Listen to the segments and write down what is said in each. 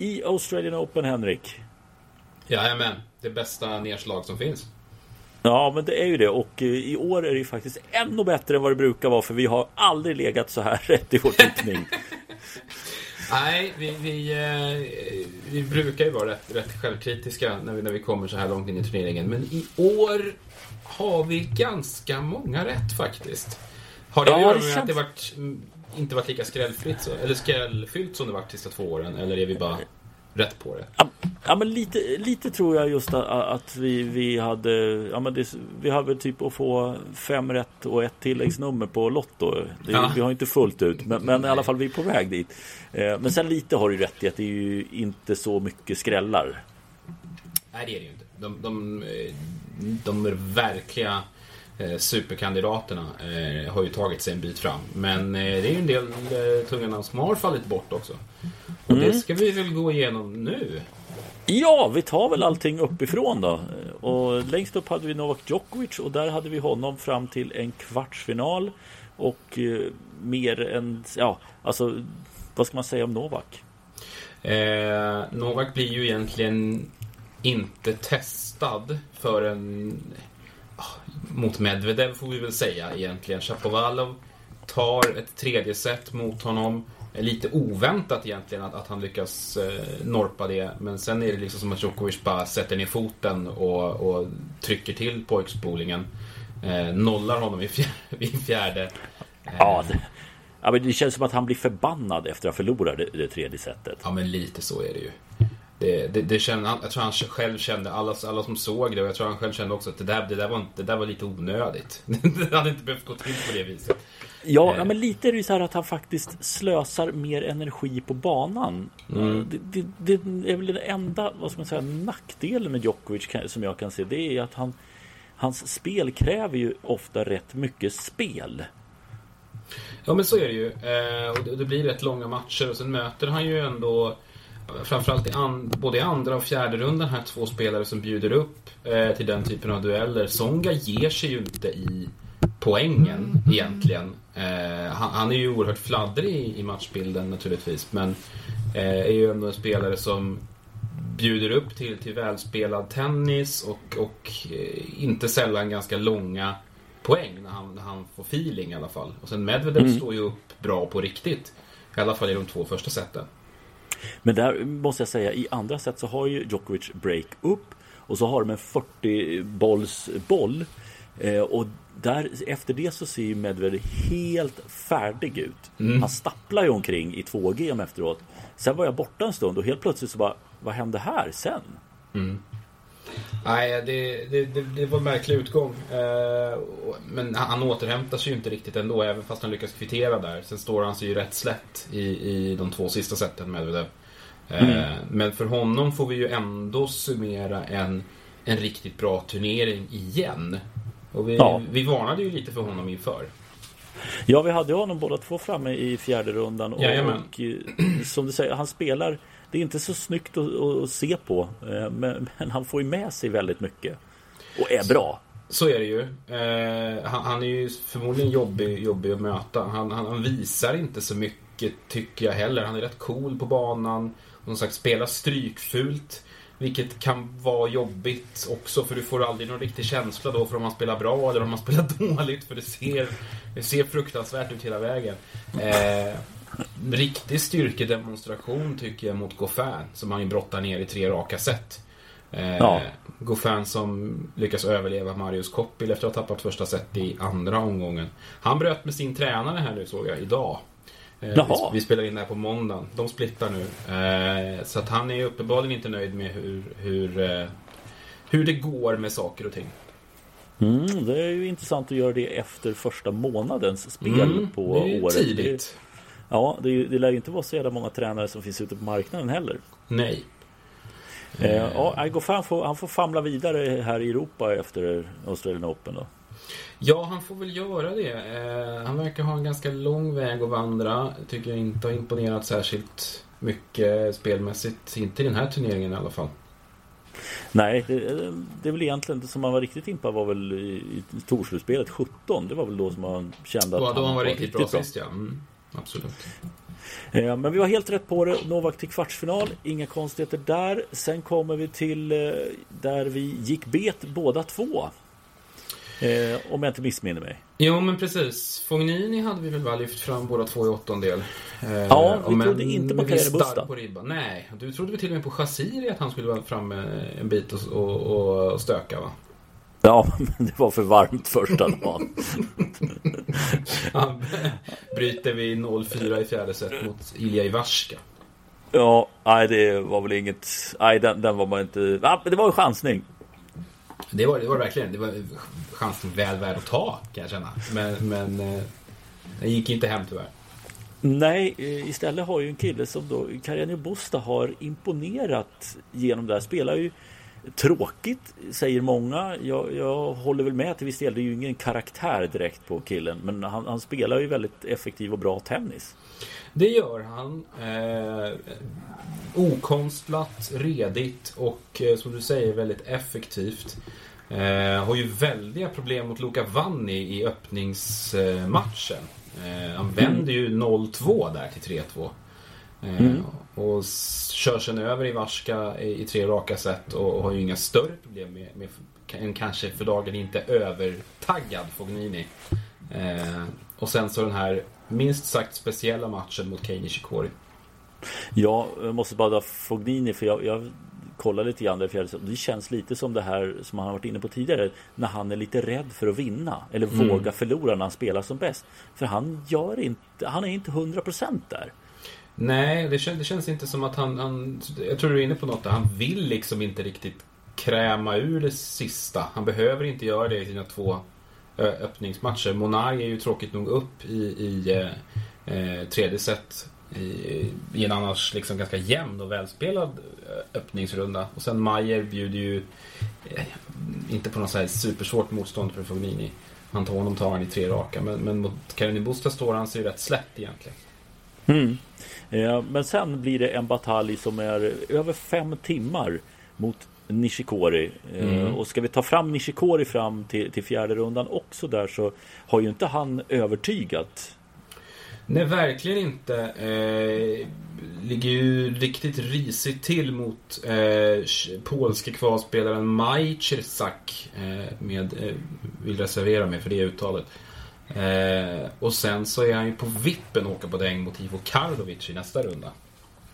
I Australian Open, Henrik. Jajamän, det bästa nedslag som finns. Ja, men det är ju det. Och eh, i år är det ju faktiskt ännu bättre än vad det brukar vara. För vi har aldrig legat så här rätt i vår tippning. Nej, vi, vi, eh, vi brukar ju vara rätt, rätt självkritiska när vi, när vi kommer så här långt in i turneringen. Men i år har vi ganska många rätt faktiskt. Har det Ja, att göra med känns- att det varit, mm, inte varit lika skrällfritt så, eller skrällfyllt som det varit de sista två åren? Eller är vi bara rätt på det? Ja, Ja men lite, lite tror jag just att, att vi, vi hade ja, men det, Vi hade typ att få fem rätt och ett tilläggsnummer på Lotto det, Ja. Vi har inte fullt ut men, men i alla fall vi är på väg dit eh, Men sen lite har du rätt i att det är ju inte så mycket skrällar Nej, det är det ju inte. De, de, eh, de verkliga eh, superkandidaterna eh, har ju tagit sig en bit fram. Men eh, det är ju en del eh, tunga namn som har fallit bort också. Och det ska vi väl gå igenom nu. Ja, vi tar väl allting uppifrån då. Och längst upp hade vi Novak Djokovic och där hade vi honom fram till en kvartsfinal. Och eh, mer än, ja, alltså vad ska man säga om Novak? Eh, Novak blir ju egentligen inte testad förrän mot Medvedev får vi väl säga egentligen. Shapovalov tar ett tredje set mot honom. Eh, Lite oväntat egentligen att, att han lyckas eh, norpa det. Men sen är det liksom som att Djokovic bara sätter ner foten och, och trycker till pojkspolingen. Eh, nollar honom i fjärde. I fjärde. Eh, Ja, det, ja, men det känns som att han blir förbannad efter att ha förlorat det, det tredje setet. Ja, men lite så är det ju. Det, det, det kände, jag tror han själv kände, alla, alla som såg det, och jag tror han själv kände också att det där, det där, var, det där var lite onödigt. det hade inte behövt gå till på det viset. Ja, Eh. ja, men lite är det ju så här att han faktiskt slösar mer energi på banan. Mm. Det, det, det är väl den enda, vad ska man säga, nackdelen med Djokovic som jag kan se. Det är att han, hans spel kräver ju ofta rätt mycket spel. Ja, men så är det ju. Eh, och det, det blir rätt långa matcher och sen möter han ju ändå Framförallt i an, både i andra och fjärde rundan här två spelare som bjuder upp eh, till den typen av dueller. Songa ger sig ju inte i poängen egentligen. Eh, han, han är ju oerhört fladdrig i, i matchbilden naturligtvis. Men eh, är ju ändå en spelare som bjuder upp till, till välspelad tennis och, och eh, inte sällan ganska långa poäng när han, när han får feeling i alla fall. Och sen Medvedev Mm. står ju upp bra på riktigt. I alla fall i de två första seten. Men där måste jag säga, i andra set så har ju Djokovic break upp och så har de en 40 bolls boll. Eh, och där, efter det så ser ju Medvedev helt färdig ut. Mm. Han stapplar ju omkring i 2G efteråt. Sen var jag borta en stund och helt plötsligt så bara, vad hände här sen? Nej, det, det, det, det var en märklig utgång. Eh, men han, återhämtar sig ju inte riktigt ändå, även fast han lyckas kvittera där. Sen står han sig ju rätt slätt i, i de två sista seten med Medvedev. Eh, Men för honom får vi ju ändå summera en, en riktigt bra turnering igen. Och vi, Ja. vi varnade ju lite för honom inför. Ja, vi hade honom båda två framme i fjärde rundan. Och, och eh, som du säger, han spelar. Det är inte så snyggt att, att, se på. Eh, men, men han får ju med sig väldigt mycket. Och är bra. Så är det ju. Eh, han, han är ju förmodligen jobbig, jobbig att möta. Han, han, han visar inte så mycket tycker jag heller. Han är rätt cool på banan. Som sagt spelar strykfult. Vilket kan vara jobbigt också för du får aldrig någon riktig känsla då för om han spelar bra eller om han spelar dåligt. För det ser, det ser fruktansvärt ut hela vägen. Eh, riktig styrkedemonstration tycker jag mot Goffin som han ju brottar ner i tre raka set. Eh, Ja. Goffin som lyckas överleva Marius Koppil efter att ha tappat första set i andra omgången. Han bröt med sin tränare här nu såg jag, idag. Eh, vi, vi spelar in det här på måndagen. De splittar nu. Eh, så att han är uppenbarligen inte nöjd med hur, hur, eh, hur det går med saker och ting. Mm, det är ju intressant att göra det efter första månadens spel Mm, på året. tidigt. Ja, det, det lär ju inte vara så jävla många tränare som finns ute på marknaden heller. Nej. Eh, ja, Goffin får, han får famla vidare här i Europa efter Australian Open då. Ja, han får väl göra det. Eh, han verkar ha en ganska lång väg att vandra. Tycker jag inte har imponerat särskilt mycket spelmässigt. Inte i den här turneringen i alla fall. Nej, det, det är väl egentligen det som man var riktigt impad var väl i, i Torslutsspelet 17. Det var väl då som man kände att Då, då han var riktigt bra, sist ja. Mm, absolut. Eh, men vi var helt rätt på det. Novak till kvartsfinal. Inga konstigheter där. Sen kommer vi till eh, där vi gick bet båda två. Eh, om jag inte missminner mig. Jo, men precis. Fognini hade vi väl bara lyft fram båda två i åttondel. Eh, ja, vi men, trodde inte på Kaire Busta. på ribban. Nej, du trodde väl till och med på Chassiri att han skulle vara framme en bit och, och, och stöka, va? Ja, men det var för varmt första dagen. Han bryter vi 0-4 i fjärde set mot Ilja Ivarska. Ja, nej det var väl inget... Nej, den, den var man inte... Ja, det var en chansning. Det var det var verkligen. Det var chansen väl värd att ta, kan jag känna. Men, men eh, den gick inte hem tyvärr. Nej, eh, istället har ju en kille som då, Karenio Busta, har imponerat genom det här. Spelar ju Tråkigt säger många. Jag, jag håller väl med till viss del. Det är ju ingen karaktär direkt på killen. Men han, han spelar ju väldigt effektiv och bra tennis. Det gör han. Eh, okonstlat, redigt och eh, som du säger väldigt effektivt. Eh, har ju väldiga problem mot Luka Vanni i öppningsmatchen. Eh, han vänder ju 0-2 där till 3-2. Eh, mm. Och kör sen över i Varska i, i tre raka set och, och, har ju inga större problem med, med en kanske för dagen inte övertaggad Fognini. Eh, och sen så den här minst sagt speciella matchen mot Kei Nishikori. Ja, jag måste bara ha Fognini för jag, jag kollar lite grann där fjärde Det känns lite som det här som han har varit inne på tidigare När han är lite rädd för att vinna Eller mm. våga förlora när han spelar som bäst För han gör inte Han är inte 100% där Nej, det känns, det känns inte som att han, han... Jag tror du är inne på något där. Han vill liksom inte riktigt kräma ur det sista. Han behöver inte göra det i sina två öppningsmatcher. Monari är ju tråkigt nog upp i, i eh, eh, tredje set i, i, en annars liksom ganska jämn och välspelad öppningsrunda. Och sen Mayer bjuder ju eh, inte på något så här supersvårt motstånd för Fognini. Han tar honom tar han i tre raka. Men, men mot Karin Busta står han sig rätt slätt egentligen. Mm. Eh, men sen blir det en batalj som är över fem timmar mot Nishikori. Eh, mm. Och ska vi ta fram Nishikori fram till, till fjärde rundan också där så har ju inte han övertygat. Nej, verkligen inte. Eh, ligger ju riktigt risigt till mot eh, polske kvalspelaren Maj Czersak. Eh, med, eh, vill reservera mig för det uttalet. Eh, och sen så är han ju på vippen att åka på däng mot Ivo Karlovic i nästa runda.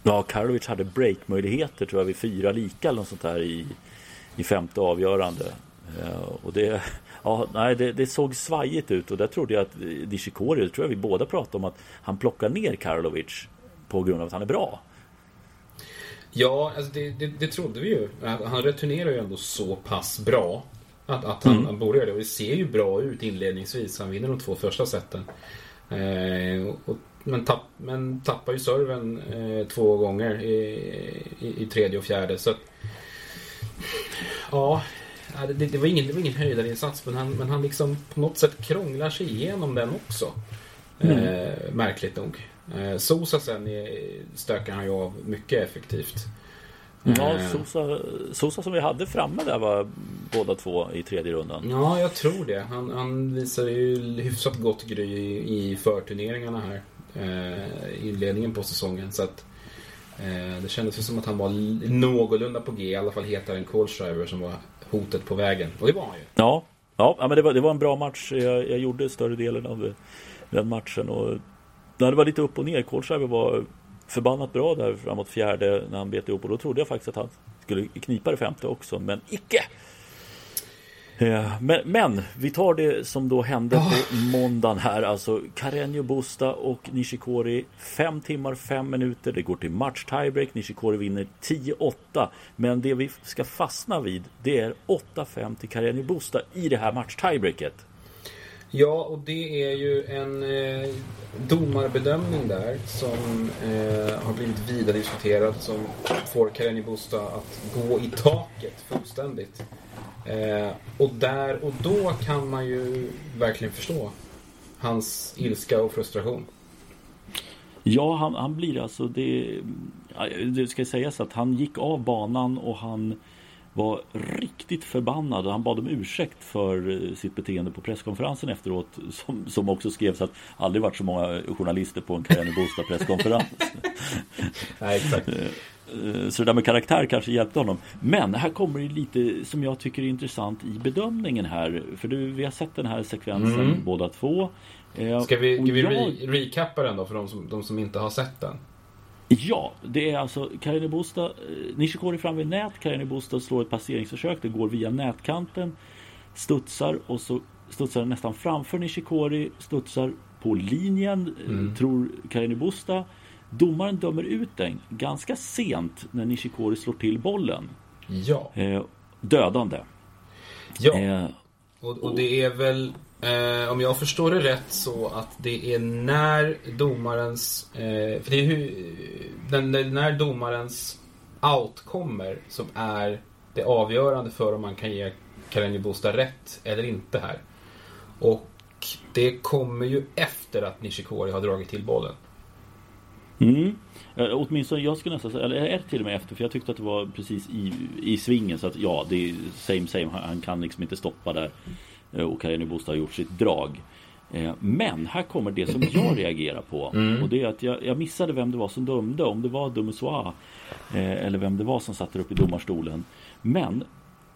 Ja, Karlovic hade breakmöjligheter tror jag vid fyra lika eller något sånt här i, i femte avgörande. Eh, och det, ja, nej, det, det, såg svajigt ut och där trodde jag att Nishikori, det tror jag vi båda pratade om att han plockar ner Karlovic på grund av att han är bra. Ja, alltså det, det, det trodde vi ju. Han returnerar ju ändå så pass bra. Att, att han, mm. han borde göra det. Och det ser ju bra ut inledningsvis. Han vinner de två första seten. Eh, och, men, tapp, men tappar ju serven eh, två gånger i, i, i, tredje och fjärde. Så Ja, det, det, var ingen, det var ingen höjdarinsats men han, men han liksom på något sätt krånglar sig igenom den också. Mm. Eh, märkligt nog. Eh, Sosa sen stökar han ju av mycket effektivt. Ja, eh. Sosa, Sosa som vi hade framme där var båda två i tredje rundan. Ja, jag tror det. Han, han visade ju hyfsat gott gry i, i förturneringarna här. Eh, inledningen på säsongen. Så att eh, det kändes som att han var någorlunda på G. I alla fall hetare än Kohlschreiber som var hotet på vägen. Och det var han ju. Ja, ja men det var, det var en bra match. Jag, jag gjorde större delen av den matchen. Och det var lite upp och ner. Kohlschreiber var förbannat bra där framåt fjärde när han bet ihop och då trodde jag faktiskt att han skulle knipa det femte också, men icke! Men, men, vi tar det som då hände oh. på måndagen här. Alltså Carreño Busta och Nishikori. Fem timmar, fem minuter. Det går till match tiebreak. Nishikori vinner 10-8. Men det vi ska fastna vid det är 8-5 till Carreño Busta i det här match tiebreaket. Ja, och det är ju en eh, domarbedömning där som eh, har blivit vida diskuterad som får Kareni Busta att gå i taket fullständigt. Eh, och där och då kan man ju verkligen förstå hans ilska och frustration. Ja, han, han blir alltså det, det ska sägas att han gick av banan och han var riktigt förbannad och han bad om ursäkt för eh, sitt beteende på presskonferensen efteråt. Som, som också skrevs att aldrig varit så många journalister på en Carani Bosta presskonferens. Nej, exakt. Eh, så det där med karaktär kanske hjälpte honom. Men här kommer det lite som jag tycker är intressant i bedömningen här. För du, vi har sett den här sekvensen mm. båda två. Eh, ska vi, ska vi jag... re recappa den då för de som, de som inte har sett den? Ja, det är alltså Karini Busta, eh, Nishikori fram vid nät, Karini Busta slår ett passeringsförsök, det går via nätkanten, studsar och så studsar den nästan framför Nishikori, studsar på linjen, mm. tror Karini Busta. Domaren dömer ut den ganska sent när Nishikori slår till bollen. Ja. Eh, dödande. Ja. Eh, och, och, det är väl, eh, om jag förstår det rätt, så att det är när domarens... Eh, för det är hur, den, när domarens out kommer som är det avgörande för om man kan ge Karenji Bosta rätt eller inte här. Och det kommer ju efter att Nishikori har dragit till bollen. Mm. Eh, åtminstone jag skulle nästan säga, eller är till och med efter? För jag tyckte att det var precis i, i svingen så att ja, det är same same. Han kan liksom inte stoppa där. Eh, och Karini Bosta har gjort sitt drag. Eh, men här kommer det som jag reagerar på. Mm. Och det är att jag, jag, missade vem det var som dömde. Om det var Dumuswa eller vem det var som satt där uppe i domarstolen. Men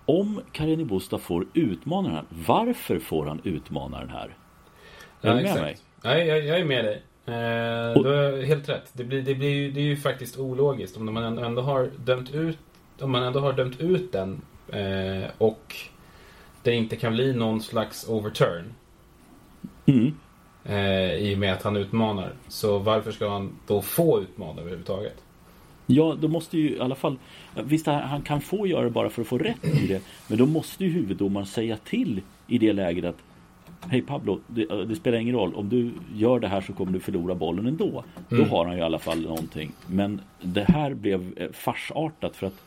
om Karini Bosta får utmana den här. Varför får han utmana den här? Är ja, du med exakt. mig? Nej, jag, jag är med dig. Eh, du har helt rätt. Det, blir, det, blir ju, det är ju faktiskt ologiskt om man ändå har dömt ut, om man ändå har dömt ut den eh, och det inte kan bli någon slags overturn. Mm. Eh, I och med att han utmanar. Så varför ska han då få utmana överhuvudtaget? Ja, då måste ju i alla fall Visst, han kan få göra det bara för att få rätt i det. Men då måste ju huvuddomaren säga till i det läget att Hej Pablo, det, det, spelar ingen roll. Om du gör det här så kommer du förlora bollen ändå. Mm. Då har han ju i alla fall någonting. Men det här blev eh, farsartat för att eh,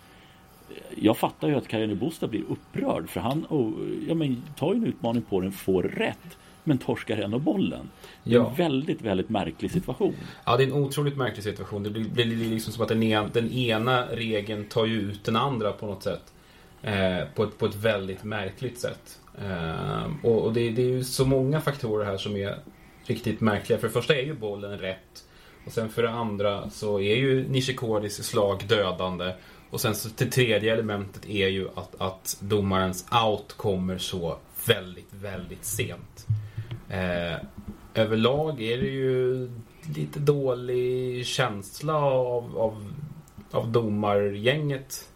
jag fattar ju att Karin Bosta blir upprörd för han oh, ja, men, tar ju en utmaning på den, får rätt men torskar ändå bollen. Det är ja. en väldigt, väldigt märklig situation. Ja, det är en otroligt märklig situation. Det blir, blir liksom som att den ena, den ena regeln tar ju ut den andra på något sätt. Eh, på, ett, på ett väldigt märkligt sätt. Uh, och, och det, det, är ju så många faktorer här som är riktigt märkliga. För det första är ju bollen rätt. Och sen för det andra så är ju Nishikoris slag dödande. Och sen så det tredje elementet är ju att, att domarens out kommer så väldigt, väldigt sent. Eh, överlag är det ju lite dålig känsla av, av, av domargänget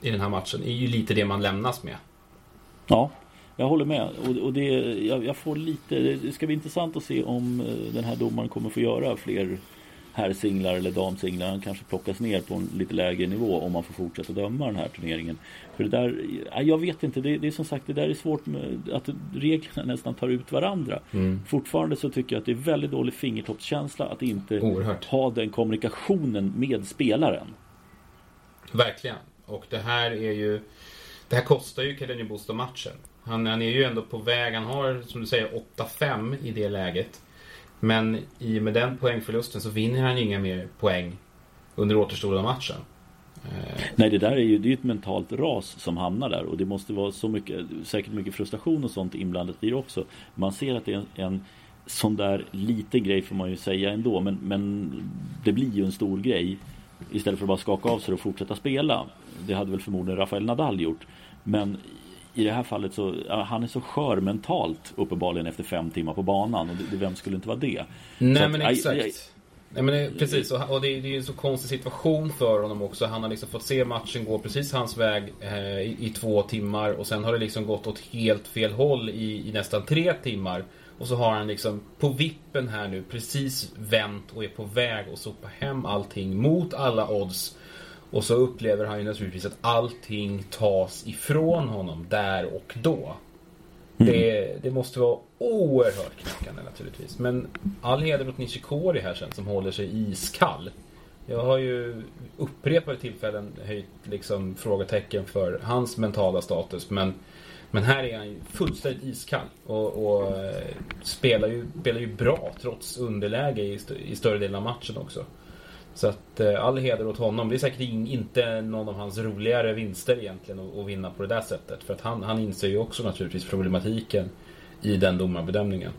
i den här matchen. Det är ju lite det man lämnas med. Ja, jag håller med. Och, och det, jag, jag, får lite, det ska bli intressant att se om eh, den här domaren kommer få göra fler herrsinglar eller damsinglar. Han kanske plockas ner på en lite lägre nivå om man får fortsätta döma den här turneringen. För det där, jag vet inte, det, det är som sagt det där är svårt med att reglerna nästan tar ut varandra. Mm. Fortfarande så tycker jag att det är väldigt dålig fingertoppskänsla att inte Oerhört. ha den kommunikationen med spelaren. Verkligen. Och det här är ju Det här kostar ju Kadenji Bosta matchen. Han, han är ju ändå på väg. Han har som du säger 8-5 i det läget. Men i och med den poängförlusten så vinner han ju inga mer poäng under återstoden av matchen. Eh, Nej det där är ju det är ett mentalt ras som hamnar där och det måste vara så mycket säkert mycket frustration och sånt inblandat i det också. Man ser att det är en, en sån där liten grej får man ju säga ändå men, men det blir ju en stor grej istället för att bara skaka av sig och fortsätta spela. Det hade väl förmodligen Rafael Nadal gjort. Men i det här fallet så, han är så skör mentalt uppenbarligen efter fem timmar på banan. Och det, vem skulle inte vara det? Nej att, men exakt. Aj, aj, Nej men det, precis, och, det, det är en så konstig situation för honom också. Han har liksom fått se matchen gå precis hans väg eh, i, i, två timmar och sen har det liksom gått åt helt fel håll i, i, nästan tre timmar. Och så har han liksom på vippen här nu precis vänt och är på väg att sopa hem allting mot alla odds. Och så upplever han ju naturligtvis att allting tas ifrån honom där och då. Mm. Det, det, måste vara oerhört knäckande naturligtvis. Men all heder åt Nishikori här sen som håller sig iskall. Jag har ju upprepade tillfällen höjt liksom frågetecken för hans mentala status. Men, men här är han ju fullständigt iskall. Och, och spelar, ju, spelar ju bra trots underläge i, st i större delen av matchen också. Så att eh, all heder åt honom. Det är säkert inte någon av hans roligare vinster egentligen att, att vinna på det där sättet. För att han, han inser ju också naturligtvis problematiken i den domarbedömningen.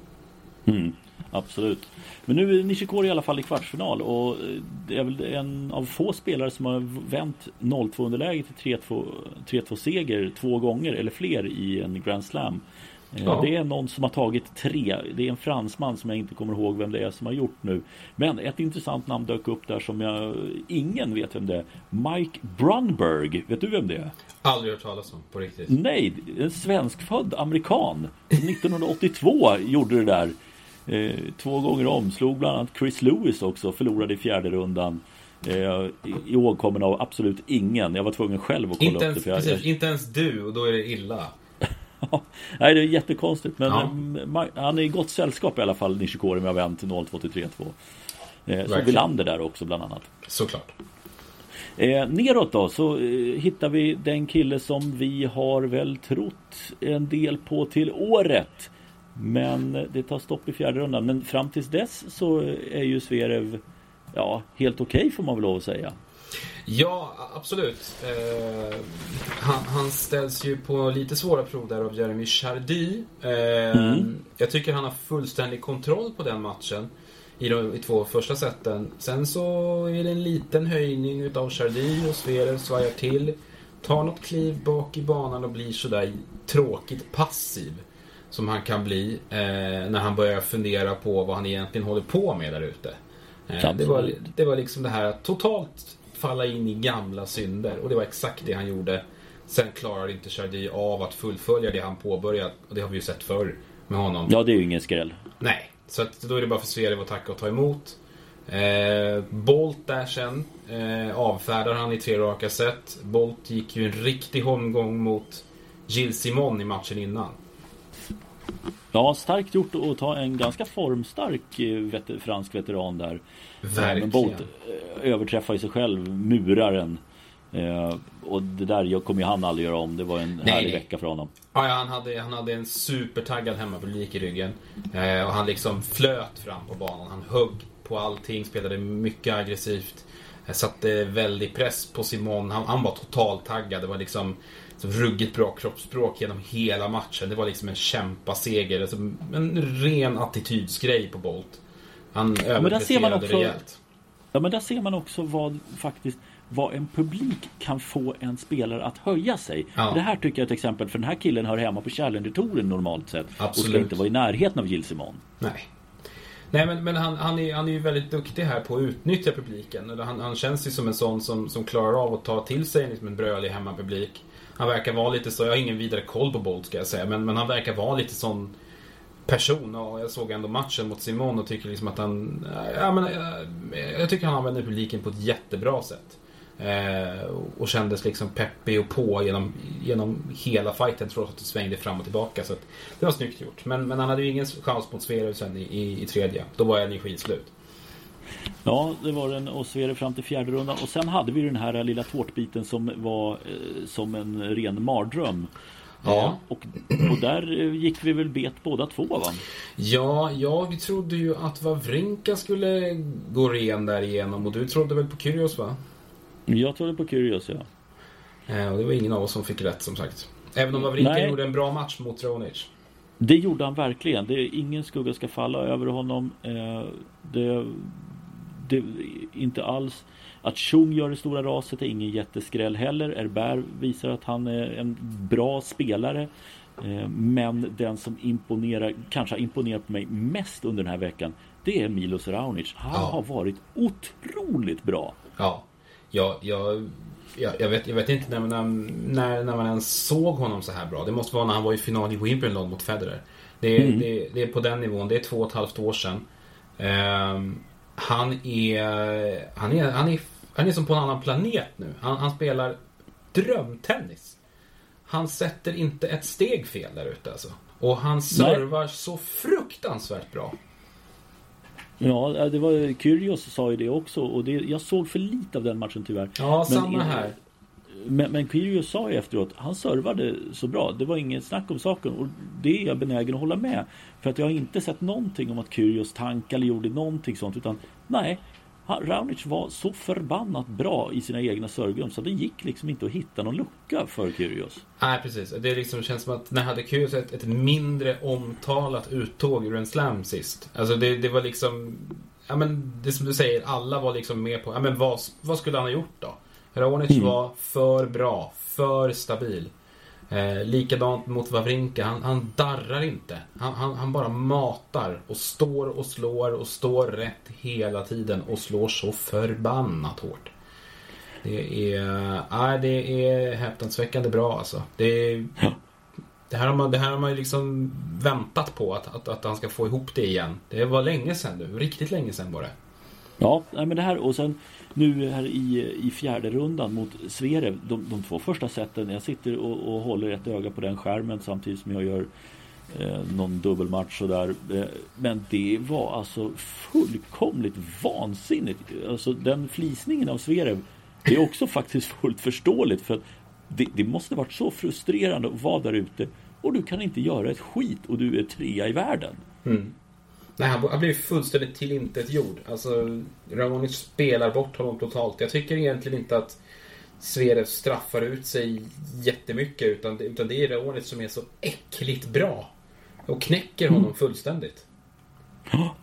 Mm, absolut. Men nu är Nishikori i alla fall i kvartsfinal och eh, det är väl en av få spelare som har vänt 0-2 underläge till 3-2 seger två gånger eller fler i en Grand Slam. Ja. Det är någon som har tagit tre. Det är en fransman som jag inte kommer ihåg vem det är som har gjort nu. Men ett intressant namn dök upp där som jag ingen vet vem det är. Mike Brunberg. Vet du vem det är? Aldrig hört talas om på riktigt. Nej, en svenskfödd amerikan. 1982 gjorde det där. Eh, två gånger om. Slog bland annat Chris Lewis också. Förlorade i fjärde rundan. Eh, ihågkommen av absolut ingen. Jag var tvungen själv att kolla inte upp det. Ens, precis, inte ens du och då är det illa. Nej, det är jättekonstigt. Men ja. han är i gott sällskap i alla fall, Nishikori med vänt till 02 till 3-2. Eh, så Wilander där också bland annat. Såklart. Eh, neråt då så eh, hittar vi den kille som vi har väl trott en del på till året. Men det tar stopp i fjärde rundan. Men fram tills dess så är ju Zverev ja, helt okej okay, får man väl lov att säga. Ja, absolut. Eh, han, han, ställs ju på lite svåra prov där av Jeremy Chardy. Eh, mm. Jag tycker han har fullständig kontroll på den matchen i de i två första sätten. Sen så är det en liten höjning utav Chardy och Zverev svajar till. Tar något kliv bak i banan och blir sådär tråkigt passiv. Som han kan bli eh, när han börjar fundera på vad han egentligen håller på med där ute. Eh, det, var, det var liksom det här totalt falla in i gamla synder. Och det var exakt det han gjorde. Sen klarar inte Chardy av att fullfölja det han påbörjat. Och det har vi ju sett förr med honom. Ja, det är ju ingen skräll. Nej, så att då är det bara för Sverige att tacka och ta emot. Eh, Bolt där sen eh, avfärdar han i tre raka set. Bolt gick ju en riktig omgång mot Gilles Simon i matchen innan. Ja, starkt gjort att ta en ganska formstark eh, vet fransk veteran där. Verkligen. Bolt eh, överträffar ju sig själv, muraren. Eh, och det där kommer ju han aldrig göra om. Det var en nej, härlig nej. vecka för honom. Ja, ja, han, hade, han hade en supertaggad hemmapublik i ryggen. Eh, och han liksom flöt fram på banan. Han högg på allting, spelade mycket aggressivt. Satte väldig press på Simon. Han, han var totalt taggad. Det var liksom så ruggigt bra kroppsspråk genom hela matchen. Det var liksom en kämpaseger. Alltså en ren attitydsgrej på Bolt. Han ja, överpresterade också, rejält. Ja men där ser man också vad faktiskt vad en publik kan få en spelare att höja sig. Ja. Det här tycker jag är ett exempel för den här killen hör hemma på Challenger-touren normalt sett. Absolut. Och ska inte vara i närheten av Gilles Simon. Nej. Nej men, men han, han, är, han är ju väldigt duktig här på att utnyttja publiken. Han, han känns ju som en sån som, som klarar av att ta till sig liksom en brölig hemmapublik. Han verkar vara lite så, jag har ingen vidare koll på Bolt ska jag säga, men, men han verkar vara lite sån person och jag såg ändå matchen mot Simon och tycker liksom att han... Eh, ja, men, jag, jag tycker han använder publiken på ett jättebra sätt. Eh, och kändes liksom peppig och på genom, genom hela fighten trots att det svängde fram och tillbaka. Så det var snyggt gjort. Men, men han hade ju ingen chans mot Sverus sen i, i, i, tredje. Då var energin slut. Ja, det var den och Sverige fram till fjärde rundan. Och sen hade vi den här lilla tårtbiten som var eh, som en ren mardröm. Ja. Och, och där eh, gick vi väl bet båda två va? Ja, jag trodde ju att Wawrinka skulle gå ren där igenom och du trodde väl på Kyrgios va? Jag trodde på Kyrgios ja. Eh, och det var ingen av oss som fick rätt som sagt. Även om Wawrinka gjorde en bra match mot Ronic. Det gjorde han verkligen. Det är ingen skugga ska falla över honom. Eh, det, det, inte alls. Att Chung gör det stora raset är ingen jätteskräll heller. Herbert visar att han är en bra spelare. Eh, men den som imponerar, kanske har imponerat på mig mest under den här veckan Det är Milos Raonic. Han ja. har varit otroligt bra. Ja, jag, jag, jag, vet, jag vet inte när, när, när man ens såg honom så här bra. Det måste vara när han var i final i Wimbledon mot Federer. Det är, mm. det, det, är på den nivån. Det är två och ett halvt år sedan. Um, han är, han är, han är, han är som på en annan planet nu. Han, han spelar drömtennis. Han sätter inte ett steg fel där ute alltså. Och han servar Nej. så fruktansvärt bra. Ja, det var Kyrgios sa ju det också och det, jag såg för lite av den matchen tyvärr. Ja, men, samma här. Men, men Kyrgios sa ju efteråt, han servade så bra. Det var inget snack om saken och det är jag benägen att hålla med. För att jag har inte sett någonting om att Kyrgios tankade eller gjorde någonting sånt utan nej, Raonic var så förbannat bra i sina egna servegrum så det gick liksom inte att hitta någon lucka för Kyrgios. Nej, precis. Det liksom känns som att när hade Kyrgios ett, ett mindre omtalat uttåg ur en slam sist. Alltså det, det var liksom... Ja men det som du säger, alla var liksom med på... Ja men vad, vad skulle han ha gjort då? Raonic mm. var för bra, för stabil. Eh, likadant mot Wawrinka, han, han darrar inte. Han, han, han, bara matar och står och slår och står rätt hela tiden och slår så förbannat hårt. Det är, äh, det är häpnadsväckande bra alltså. Det, det, här har man, det här har man ju liksom väntat på att, att, att han ska få ihop det igen. Det var länge sedan nu, riktigt länge sedan var det. Ja, men det här och sen nu här i, i fjärde rundan mot Zverev. De, de två första sätten. Jag sitter och, och håller ett öga på den skärmen samtidigt som jag gör eh, någon dubbelmatch sådär. Eh, men det var alltså fullkomligt vansinnigt. Alltså den flisningen av Zverev. Det är också faktiskt fullt förståeligt för att det, det måste varit så frustrerande att vara där ute och du kan inte göra ett skit och du är trea i världen. Mm. Nej, han har blivit fullständigt tillintetgjord. Alltså, Raonic spelar bort honom totalt. Jag tycker egentligen inte att Zverev straffar ut sig jättemycket. Utan, utan det är Raonic som är så äckligt bra. Och knäcker honom mm. fullständigt.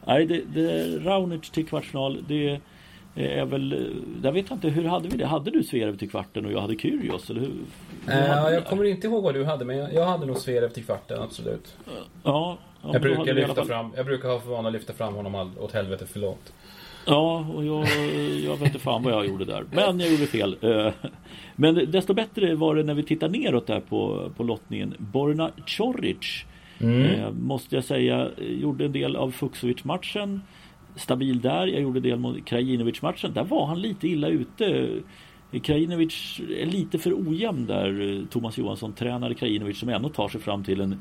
Nej, det, det, Raonic till kvartsfinal. Det är väl... Jag vet inte, hur hade vi det? Hade du Zverev till kvarten och jag hade Kyrgios? Eller hur, hur äh, jag kommer inte ihåg vad du hade, men jag, jag hade nog Zverev till kvarten, absolut. Ja, Ja, jag, brukar lyfta fram, jag brukar ha för vana att lyfta fram honom all, åt helvete förlåt. Ja, och jag, jag vet inte fan vad jag gjorde där. Men jag gjorde fel. Eh, men desto bättre var det när vi tittar neråt där på, på lottningen. Borna Coric mm. Eh, måste jag säga gjorde en del av Fuxovic-matchen. Stabil där. Jag gjorde en del mot Krajinovic-matchen. Där var han lite illa ute. Krajinovic är lite för ojämn där. Thomas Johansson tränade Krajinovic som ändå tar sig fram till en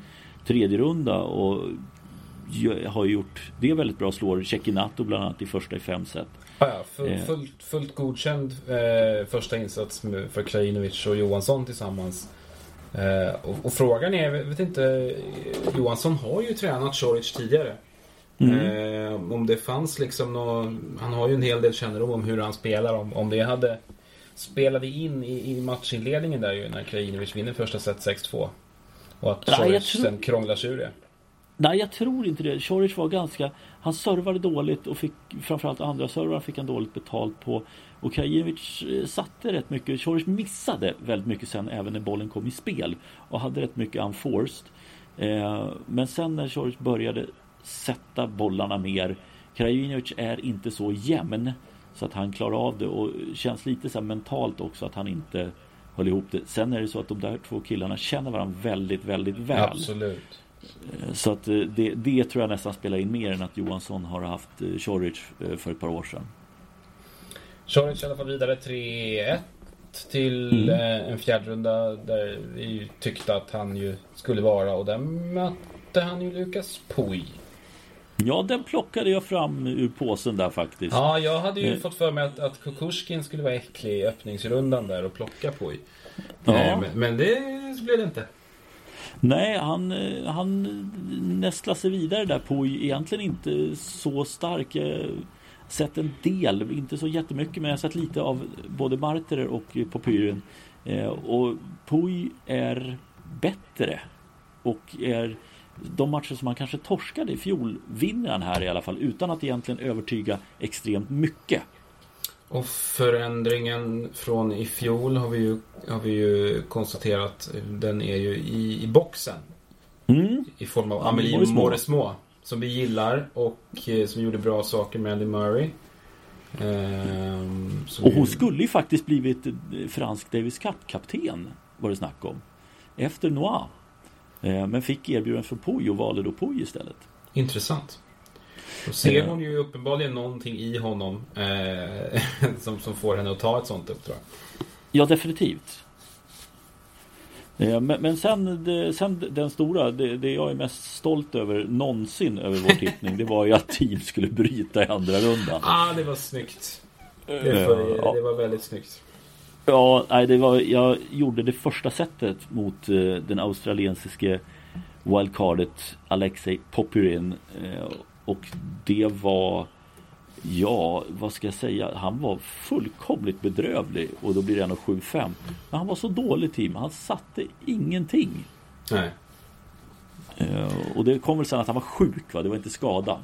tredje runda och har gjort det väldigt bra. Slår Cecchinato bland annat i första i fem set. Ja, ja, full, eh. fullt, fullt godkänd eh, första insats för Krajinovic och Johansson tillsammans. Eh, och, och, frågan är, vet inte, Johansson har ju tränat Choric tidigare. Mm. Eh, om det fanns liksom någon, han har ju en hel del kännedom om hur han spelar. Om, om det hade spelade in i, i matchinledningen där ju när Krajinovic vinner första set 6-2. Och att tror... sen krånglar sig ur det. Nej, jag tror inte det. Choric var ganska... Han servade dåligt och fick framförallt andra servrar fick han dåligt betalt på. Och Krajinovic eh, satte rätt mycket. Choric missade väldigt mycket sen även när bollen kom i spel. Och hade rätt mycket unforced. Eh, men sen när Choric började sätta bollarna mer. Krajinovic är inte så jämn. Så att han klarar av det och känns lite så mentalt också att han inte höll ihop det. Sen är det så att de där två killarna känner varandra väldigt, väldigt väl. Absolut. Eh, så att eh, det, det tror jag nästan spelar in mer än att Johansson har haft Choric eh, för ett par år sedan. Choric i alla fall vidare 3-1 till mm. en fjärdrunda där vi tyckte att han ju skulle vara och där mötte han ju Lukas Pui. Ja, den plockade jag fram ur påsen där faktiskt. Ja, jag hade ju eh. fått för mig att, att Kukushkin skulle vara äcklig i öppningsrundan där och plocka på. Ja. Eh, men, men, det blev det inte. Nej, han, eh, han nästlar sig vidare där på egentligen inte så stark. Sett en del, inte så jättemycket, men jag har sett lite av både Marterer och Popyren. Eh, och Puy är bättre och är de matcher som han kanske torskade i fjol vinner han här i alla fall utan att egentligen övertyga extremt mycket. Och förändringen från i fjol har vi ju, har vi ju konstaterat. Den är ju i, i boxen. Mm. I form av Amelie Mauresmo. Som vi gillar och eh, som gjorde bra saker med Andy Murray. Ehm, och hon vi... skulle ju faktiskt blivit eh, fransk Davis Cup-kapten. Var det snack om. Efter Noir. Eh, men fick erbjudande från Puy och valde då Puy istället. Intressant. Då ser hon ju uppenbarligen någonting i honom eh, som, som får henne att ta ett sånt uppdrag. Ja, definitivt. Eh, men, men sen, sen den stora, det, det, jag är mest stolt över någonsin över vår tippning, det var ju att team skulle bryta i andra rundan. Ah, det var snyggt. Det var, ja. det var väldigt snyggt. Ja, nej, det var, jag gjorde det första setet mot uh, den australiensiske wildcardet Alexei Popyrin. Uh, och det var Ja, vad ska jag säga? Han var fullkomligt bedrövlig och då blir det 1,75. Men han var så dålig team. Han satte ingenting. Nej. Eh, och det kom väl sen att han var sjuk, va? Det var inte skada.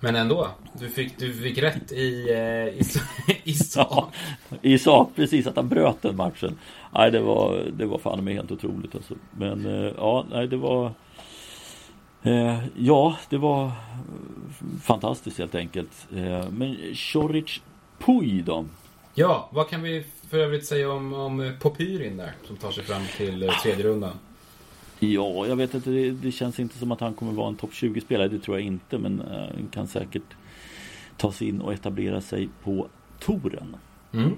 Men ändå. Du fick, du fick rätt i, eh, i, i sak. Ja, I sak, precis. Att han bröt den matchen. Nej, det var, det var fan med helt otroligt alltså. Men eh, ja, nej, det var... Eh, ja, det var fantastiskt helt enkelt. Eh, men Choric Puy då? Ja, vad kan vi för övrigt säga om, om Popyrin där? Som tar sig fram till tredje rundan. Ja, jag vet inte. Det, det, känns inte som att han kommer vara en topp 20-spelare. Det tror jag inte. Men uh, kan säkert ta sig in och etablera sig på touren. Mm.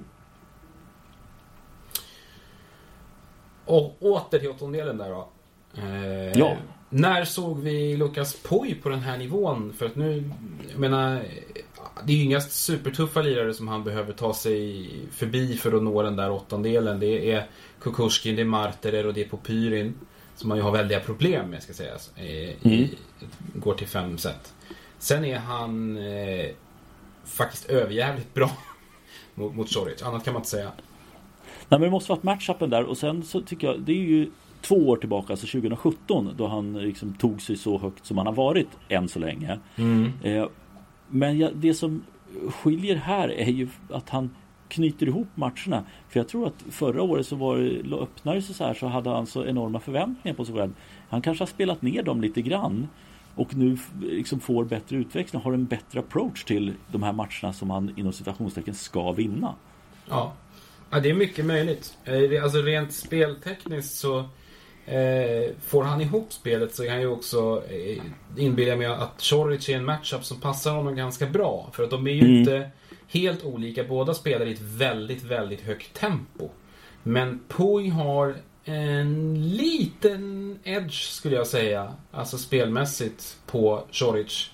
Och åter till åttondelen där då. Eh, ja. När såg vi Lukas Poj på den här nivån? För att nu, jag menar, det är ju inga supertuffa lirare som han behöver ta sig förbi för att nå den där åttondelen. Det är Kukushkin, det är Marterer och det är Popyrin. Som man ju har väldiga problem med ska sägas. I, mm. går till fem set. Sen är han eh, faktiskt överjävligt bra mot, mot Choric. Annat kan man inte säga. Nej men det måste varit matchupen där och sen så tycker jag det är ju två år tillbaka, alltså 2017 då han liksom tog sig så högt som han har varit än så länge. Mm. Eh, men ja, det som skiljer här är ju att han knyter ihop matcherna. För jag tror att förra året så var det, öppnade sig så här så hade han så enorma förväntningar på sig själv. Han kanske har spelat ner dem lite grann. Och nu liksom får bättre utväxling, har en bättre approach till de här matcherna som han inom citationstecken ska vinna. Ja. ja, det är mycket möjligt. Eh, alltså rent speltekniskt så eh, får han ihop spelet så kan jag ju också eh, inbilla mig att Choric är en matchup som passar honom ganska bra. För att de är ju mm. inte helt olika. Båda spelar i ett väldigt, väldigt högt tempo. Men Pui har en liten edge skulle jag säga. Alltså spelmässigt på Choric.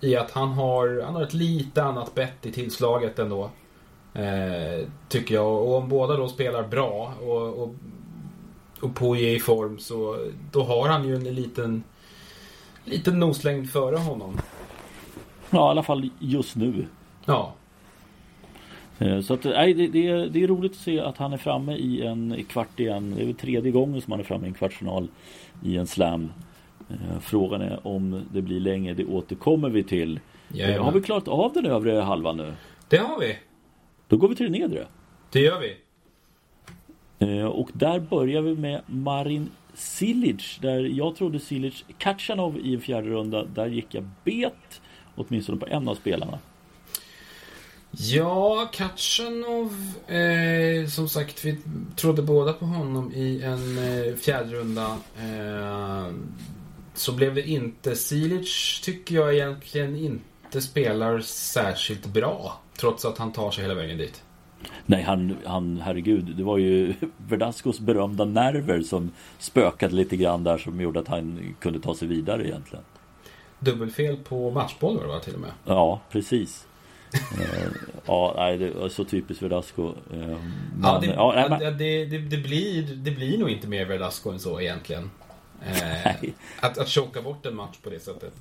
I att han har, han har ett lite annat bett i tillslaget ändå. Eh, tycker jag. Och om båda då spelar bra och, och, och Pui är i form så då har han ju en liten, liten noslängd före honom. Ja, i alla fall just nu. Ja. Eh, så att, nej, det, det, är, det är roligt att se att han är framme i en kvart igen. Det är väl tredje gången som han är framme i en kvartsfinal i en slam. Eh, frågan är om det blir länge. Det återkommer vi till. Jajamän. Har vi klarat av den övre halvan nu? Det har vi. Då går vi till den nedre. Det gör vi. Eh, och där börjar vi med Marin Silic. Där jag trodde Silic Kachanov i en fjärde runda. Där gick jag bet. Åtminstone på en av spelarna. Ja, Kachanov. Eh, som sagt, vi trodde båda på honom i en eh, fjärde runda. Eh, så blev det inte. Silic tycker jag egentligen inte spelar särskilt bra. Trots att han tar sig hela vägen dit. Nej, han, han herregud. Det var ju Verdascos berömda nerver som spökade lite grann där som gjorde att han kunde ta sig vidare egentligen. Dubbelfel på matchboll var det va, till och med? Ja, precis. Eh, ja, nej, det var så typiskt Verdasco. Eh, ja, det, ja, men... det, det, det, blir, det blir nog inte mer Verdasco än så egentligen. Eh, att, att choka bort en match på det sättet.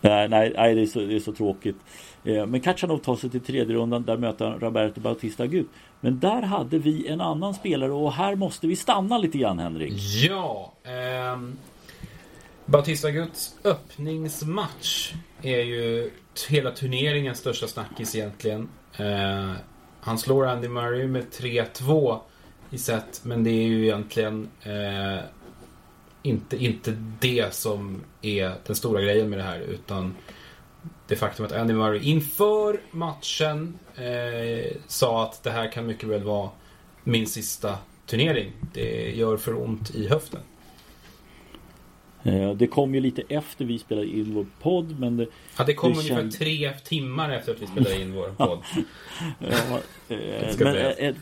Nej, nej, nej det, är så, det är så tråkigt. Eh, men Kachanov tar sig till tredje rundan. Där möter han Roberto Bautista Gut. Men där hade vi en annan spelare och här måste vi stanna lite grann Henrik. Ja. Ehm, Bautista Guts öppningsmatch är ju hela turneringens största snackis egentligen. Ehm, han slår Andy Murray med 3-2 i set, men det är ju egentligen eh, inte, inte det som är den stora grejen med det här, utan det faktum att Andy Murray inför matchen eh, sa att det här kan mycket väl vara min sista turnering. Det gör för ont i höften. Eh, det kom ju lite efter vi spelade in vår podd men det, Ja det kom det ungefär känd... tre timmar efter att vi spelade in vår podd ja, eh, Men ett,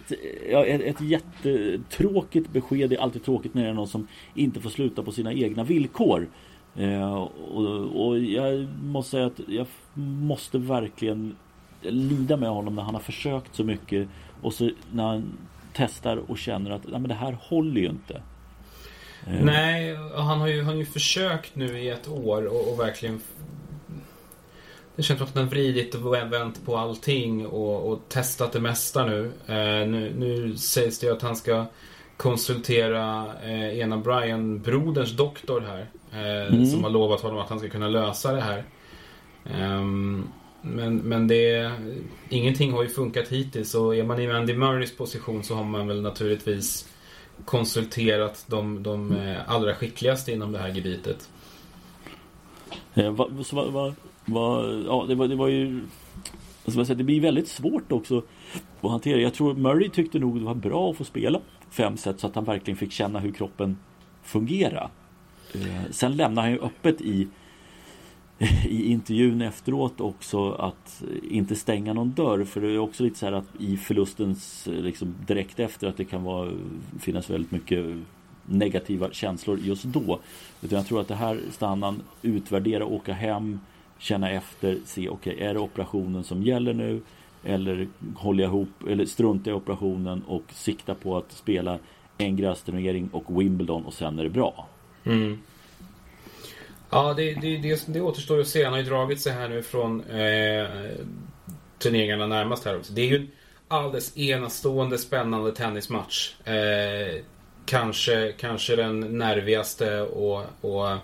ja, ett, ett jättetråkigt besked är alltid tråkigt när det är någon som inte får sluta på sina egna villkor Eh, och, och jag måste säga att jag måste verkligen lida med honom när han har försökt så mycket och så när han testar och känner att nej, men det här håller ju inte eh. Nej, han har, ju, han har ju försökt nu i ett år och, och verkligen det känns som att han har vridit och vänt på allting och, och testat det mesta nu. Eh, nu. Nu sägs det ju att han ska konsultera eh, ena Brian-broderns doktor här. Eh, mm. Som har lovat honom att han ska kunna lösa det här. Um, men, men det... Ingenting har ju funkat hittills och är man i Andy Murrays position så har man väl naturligtvis konsulterat de, de eh, allra skickligaste inom det här gebitet. Eh, va, va, va, va, ja, det, var, det var ju... Alltså, säga, det blir väldigt svårt också att hantera. Jag tror Murray tyckte nog det var bra att få spela fem set så att han verkligen fick känna hur kroppen fungerar. Eh, sen lämnar han ju öppet i i intervjun efteråt också att inte stänga någon dörr för det är också lite så här att i förlustens eh, liksom direkt efter att det kan vara, finnas väldigt mycket negativa känslor just då. Utan jag tror att det här stannar utvärdera, åka hem, känna efter, se okej okay, är det operationen som gäller nu eller håller jag ihop eller struntar i operationen och siktar på att spela en grästurnering och Wimbledon och sen är det bra. Mm. Ja, det, det, det, det återstår att se. Han har ju dragit sig här nu från eh, turneringarna närmast här också. Det är ju en alldeles enastående spännande tennismatch. Eh, kanske, kanske den nervigaste och, och eh,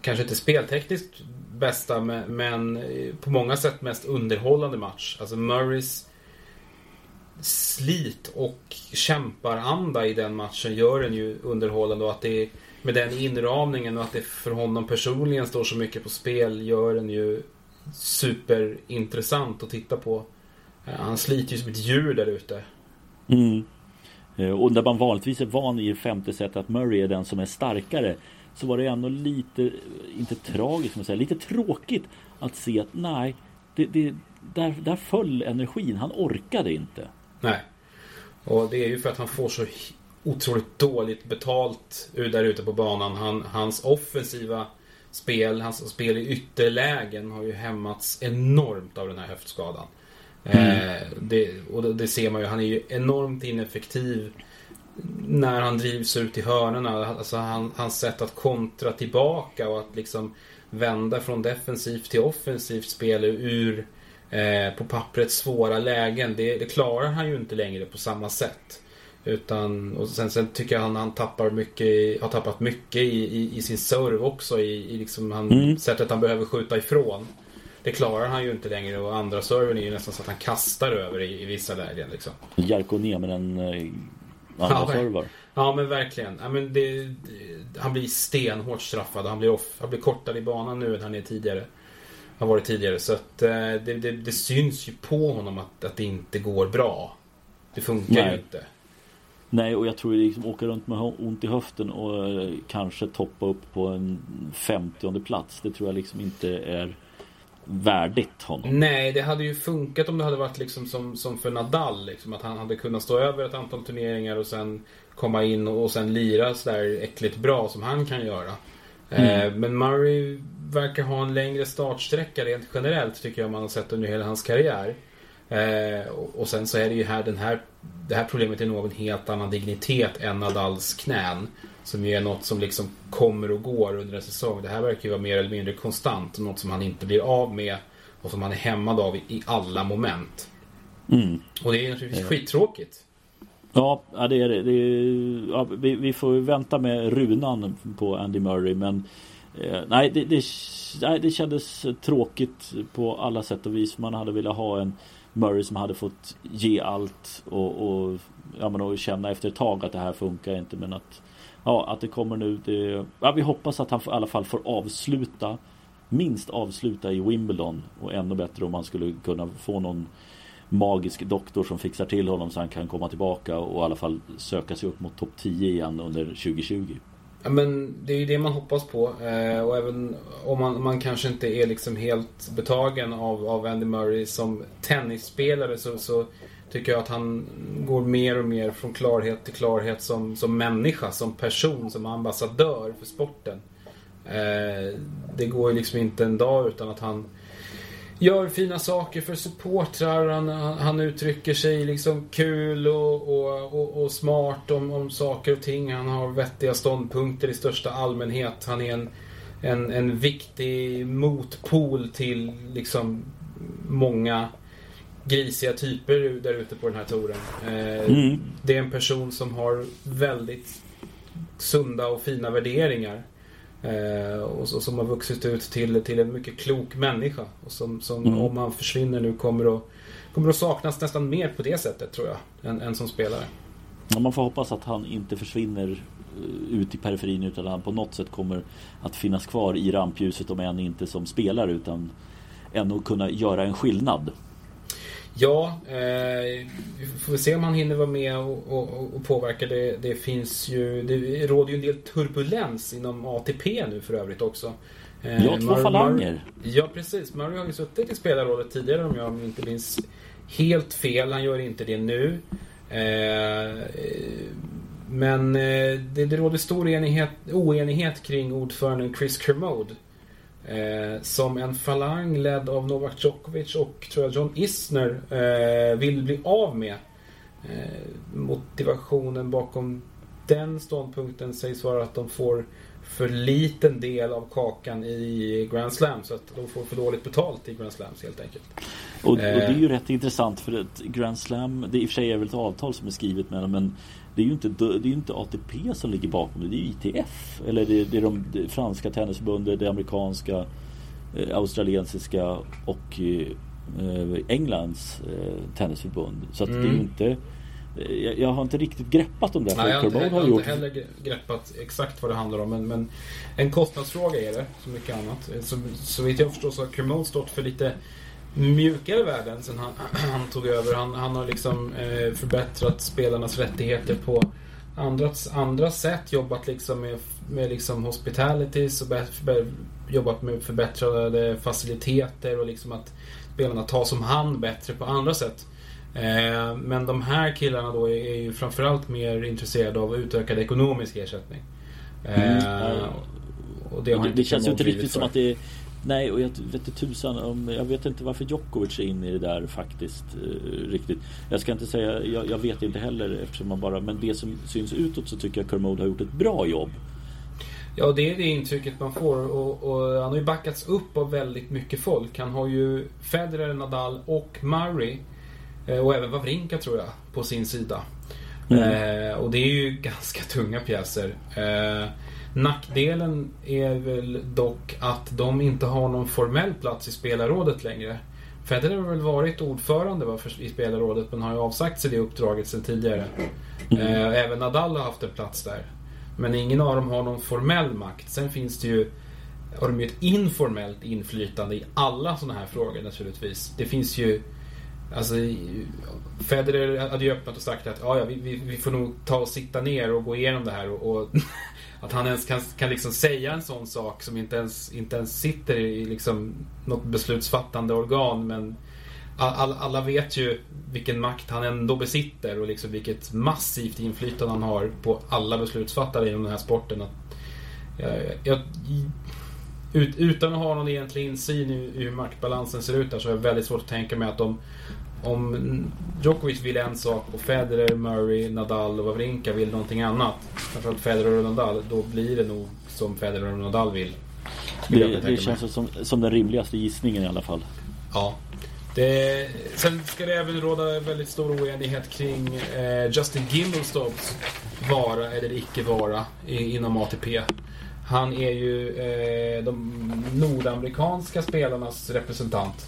kanske inte speltekniskt bästa men, eh, på många sätt mest underhållande match. Alltså Murrays slit och kämparanda i den matchen gör den ju underhållande och att det är med den inramningen och att det för honom personligen står så mycket på spel gör den ju superintressant att titta på. Eh, han sliter ju som ett djur där ute. Mm. Eh, och där man vanligtvis är van i femte set att Murray är den som är starkare så var det ändå lite, inte tragiskt, men lite tråkigt att se att nej, det, det, där, där föll energin. Han orkade inte. Nej. Och det är ju för att han får så otroligt dåligt betalt där ute på banan. Han, hans offensiva spel, hans spel i ytterlägen har ju hämmats enormt av den här höftskadan. Mm. Eh, det, och det, det, ser man ju, han är ju enormt ineffektiv när han drivs ut i hörnorna. Alltså han, hans sätt att kontra tillbaka och att liksom vända från defensivt till offensivt spel ur eh, på pappret svåra lägen. Det, det klarar han ju inte längre på samma sätt. Utan, och sen, sen tycker jag han, han tappar mycket, har tappat mycket i, i, i sin serve också. I, i liksom han, mm. sättet han behöver skjuta ifrån. Det klarar han ju inte längre och andra serven är ju nästan så att han kastar över i, i vissa lägen. Liksom. Jarko ner med en eh, andra ja, servar. Ja men verkligen. Ja, men det, det, han blir stenhårt straffad. Han blir, off, han blir kortare i banan nu än han är tidigare. Har varit tidigare. Så att eh, det, det, det, syns ju på honom att, att det inte går bra. Det funkar Nej. ju inte. Nej, och jag tror liksom åka runt med ont i höften och eh, kanske toppa upp på en femtionde plats. Det tror jag liksom inte är värdigt honom. Nej, det hade ju funkat om det hade varit liksom som, som för Nadal. Liksom, att han hade kunnat stå över ett antal turneringar och sen komma in och, och sen lira sådär äckligt bra som han kan göra. Mm. Eh, men Murray verkar ha en längre startsträcka rent generellt tycker jag man har sett under hela hans karriär. Eh, och, och, sen så är det ju här den här det här problemet är nog av en helt annan dignitet än Nadals knän. Som ju är något som liksom kommer och går under en säsong. Det här verkar ju vara mer eller mindre konstant. Något som han inte blir av med. Och som han är hämmad av i, alla moment. Mm. Och det är naturligtvis ja. skittråkigt. Ja, det är det. det är, ja, vi, vi, får vänta med runan på Andy Murray. Men eh, nej, det, det, nej, det kändes tråkigt på alla sätt och vis. Man hade velat ha en Murray som hade fått ge allt och, och, ja, men och känna efter ett tag att det här funkar inte men att Ja att det kommer nu det, ja, Vi hoppas att han i alla fall får avsluta Minst avsluta i Wimbledon och ännu bättre om man skulle kunna få någon Magisk doktor som fixar till honom så han kan komma tillbaka och i alla fall söka sig upp mot topp 10 igen under 2020 Ja, men det är ju det man hoppas på. Eh, och även om man, man kanske inte är liksom helt betagen av, av Andy Murray som tennisspelare så, så tycker jag att han går mer och mer från klarhet till klarhet som, som människa, som person, som ambassadör för sporten. Eh, det går ju liksom inte en dag utan att han gör fina saker för supportrar. Han, han uttrycker sig liksom kul och, och, och, och, smart om, om saker och ting. Han har vettiga ståndpunkter i största allmänhet. Han är en en, en viktig motpol till liksom många grisiga typer där ute på den här touren. Eh, mm. Det är en person som har väldigt sunda och fina värderingar. Eh, och som har vuxit ut till, till en mycket klok människa. Och som, som mm. om han försvinner nu kommer att, kommer att saknas nästan mer på det sättet tror jag. Än, än som spelare. Ja, man får hoppas att han inte försvinner eh, ut i periferin utan att han på något sätt kommer att finnas kvar i rampljuset om än inte som spelare utan ändå kunna göra en skillnad. Ja, eh, vi får se om han hinner vara med och, och, och påverka. Det, det, finns ju, det råder ju en del turbulens inom ATP nu för övrigt också. Eh, ja, två Mar falanger. Mar ja, precis. Murray har ju suttit i spelarrådet tidigare om jag inte minns helt fel. Han gör inte det nu. Eh, men eh, det, det råder stor enighet, oenighet kring ordföranden Chris Kermode. Eh, som en falang ledd av Novak Djokovic och tror jag John Isner eh, vill bli av med. Eh, motivationen bakom den ståndpunkten sägs vara att de får för liten del av kakan i Grand Slam så att de får för dåligt betalt i Grand Slams helt enkelt. Och, och det är ju rätt intressant för att Grand Slam, det i och för sig är väl ett avtal som är skrivet med dem men det är ju inte, det är inte ATP som ligger bakom det, det är ITF. Eller det, det är de det franska tennisförbundet, det amerikanska, eh, australiensiska och eh, Englands eh, tennisförbund. Så att mm. det är ju mm. inte jag, jag, har inte riktigt greppat om det. Nej, jag inte, jag har inte heller greppat exakt vad det handlar om. Men, men en kostnadsfråga är det, som mycket annat. Så, så vitt jag förstår så har Kermode stått för lite mjukare värden sen han, han tog över. Han, han har liksom eh, förbättrat spelarnas rättigheter på andra, andra sätt. Jobbat liksom med, med liksom hospitalities och för, jobbat med förbättrade faciliteter och liksom att spelarna tas om hand bättre på andra sätt. Eh, men de här killarna då är, är ju framförallt mer intresserade av utökad ekonomisk ersättning. Eh, mm. och det, och det, det känns ju inte riktigt som att det är Nej, och jag vet inte tusan om, jag vet inte varför Djokovic är inne i det där faktiskt eh, riktigt. Jag ska inte säga, jag, jag, vet inte heller eftersom man bara, men det som syns utåt så tycker jag Kermode har gjort ett bra jobb. Ja, det är det intrycket man får och, och, han har ju backats upp av väldigt mycket folk. Han har ju Federer, Nadal och Murray eh, och även Wawrinka tror jag på sin sida. Mm. Eh, och det är ju ganska tunga pjäser. Eh, Nackdelen är väl dock att de inte har någon formell plats i spelarrådet längre. Federer har väl varit ordförande i spelarrådet men har ju avsagt sig det uppdraget sedan tidigare. Mm. Eh, även Nadal har haft en plats där. Men ingen av dem har någon formell makt. Sen finns det ju har de ju ett informellt inflytande i alla sådana här frågor naturligtvis. Det finns ju Alltså Federer hade ju öppnat och sagt att ja, ja vi, vi, får nog ta och sitta ner och gå igenom det här och, och att han ens kan, kan liksom säga en sån sak som inte ens, inte ens sitter i liksom något beslutsfattande organ. Men all, alla vet ju vilken makt han ändå besitter och liksom vilket massivt inflytande han har på alla beslutsfattare inom den här sporten. Att, jag, jag, ut, utan att ha någon egentlig insyn i hur maktbalansen ser ut där så är det väldigt svårt att tänka mig att de om Djokovic vill en sak och Federer, Murray, Nadal och Wawrinka vill någonting annat. Framförallt Federer och Nadal. Då blir det nog som Federer och Nadal vill. Det, det känns som, som den rimligaste gissningen i alla fall. Ja. Det, sen ska det även råda väldigt stor oenighet kring eh, Justin Gimblestops vara eller icke vara i, inom ATP. Han är ju eh, de nordamerikanska spelarnas representant.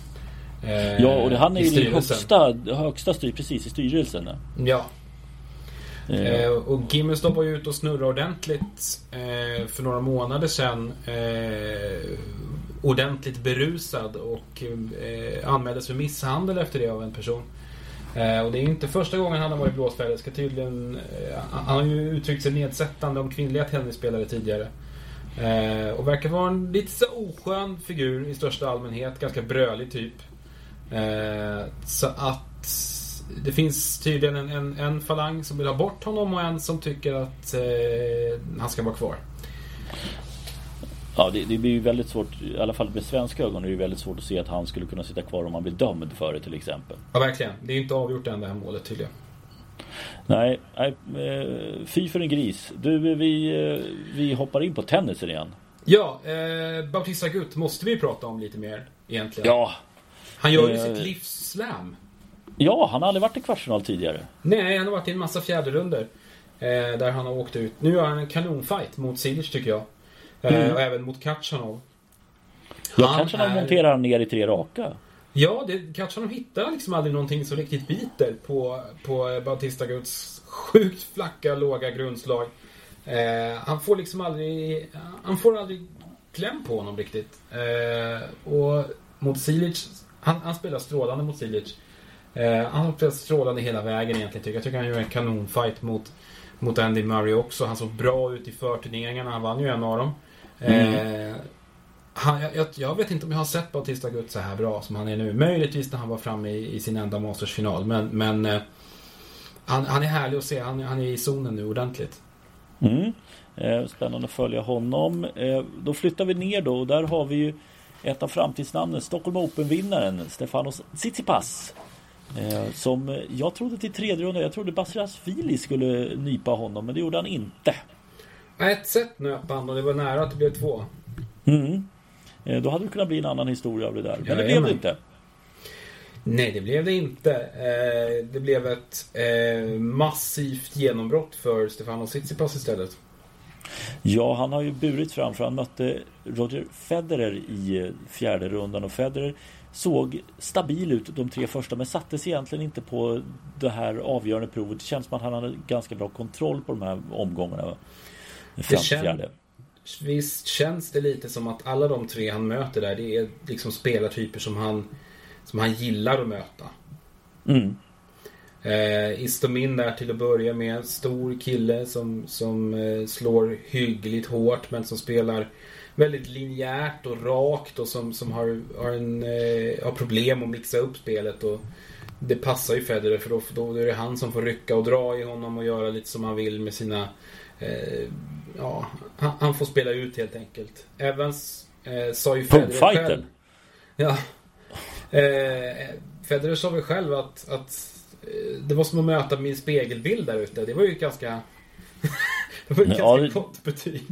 Eh, ja, och det, han är ju högsta, högsta styr, precis i styrelsen. Ja. Eh. eh och Gimmelstorp var ju ute och snurrade ordentligt eh, för några månader sedan. Eh, ordentligt berusad och eh, anmäldes för misshandel efter det av en person. Eh, och det är inte första gången han har varit blåsväder. Ska tydligen, han har ju uttryckt sig nedsättande om kvinnliga tennisspelare tidigare. och verkar vara en lite så oskön figur i största allmänhet. Ganska brölig typ. Eh, så att det finns tydligen en, en, en, falang som vill ha bort honom och en som tycker att eh, han ska vara kvar. Ja, det, det, blir ju väldigt svårt, i alla fall med svenska ögon, är det väldigt svårt att se att han skulle kunna sitta kvar om han blir dömd för det till exempel. Ja, verkligen. Det är inte avgjort än det här målet tydligen. Nej, nej eh, fy för en gris. Du, vi, eh, vi hoppar in på tennisen igen. Ja, eh, Bautista Gutt måste vi prata om lite mer egentligen. Ja. Han gör ju Eh. sitt livs slam. Ja, han har aldrig varit i kvartsfinal tidigare. Nej, han har varit i en massa fjärderunder. Eh, där han har åkt ut. Nu har han en kanonfight mot Silic tycker jag. Eh, Mm. Och även mot Katjanov. Kanske han är- monterar han ner i tre raka. Ja, det, Katjanov hittar liksom aldrig någonting som riktigt biter på, på Bautista Guds sjukt flacka, låga grundslag. Eh, han får liksom aldrig... Han får aldrig kläm på honom riktigt. Eh, och mot Silic... Han, han spelar strålande mot Silic. Eh, han har spelat strålande hela vägen egentligen tycker jag. Jag tycker han gör en kanonfight mot, mot Andy Murray också. Han såg bra ut i förturneringarna. Han vann ju en av dem. Eh, han, jag, jag, jag vet inte om jag har sett Bautista Gutt så här bra som han är nu. Möjligtvis när han var framme i, i sin enda Masters-final. Men, men eh, han, han är härlig att se. Han, han är i zonen nu ordentligt. Mm. Eh, Spännande att följa honom. Eh, Då flyttar vi ner då och där har vi ju ett av framtidsnamnen, Stockholm Open-vinnaren Stefanos Tsitsipas. Eh, Som jag trodde till tredje rundan, jag trodde Basiras Fili skulle nypa honom men det gjorde han inte. Ett set nöp han och det var nära att det blev två. Mm. Eh, Då hade det kunnat bli en annan historia av det där. Men det blev det inte. Nej, det blev det inte. Eh, det blev ett eh, massivt genombrott för Stefano Tsitsipas istället. Ja, han har ju burit fram för han mötte Roger Federer i eh, fjärde rundan och Federer såg stabil ut de tre första men sattes egentligen inte på det här avgörande provet. Det känns som att han hade ganska bra kontroll på de här omgångarna. va? Visst känns det lite som att alla de tre han möter där, det är liksom spelartyper som han, som han gillar att möta. Mm. Eh, Istomin där till att börja med. Stor kille som, som eh, slår hyggligt hårt men som spelar väldigt linjärt och rakt och som, som har, har, en, eh, har problem att mixa upp spelet. Och det passar ju Federer för då, då är det han som får rycka och dra i honom och göra lite som han vill med sina... Eh, ja, han, han får spela ut helt enkelt. Evans eh, sa ju Federer själv... Ja. Eh, Federer sa väl själv att, att det var som att möta min spegelbild där ute. Det var ju ganska... det var ju ett Ja, ganska gott betyg.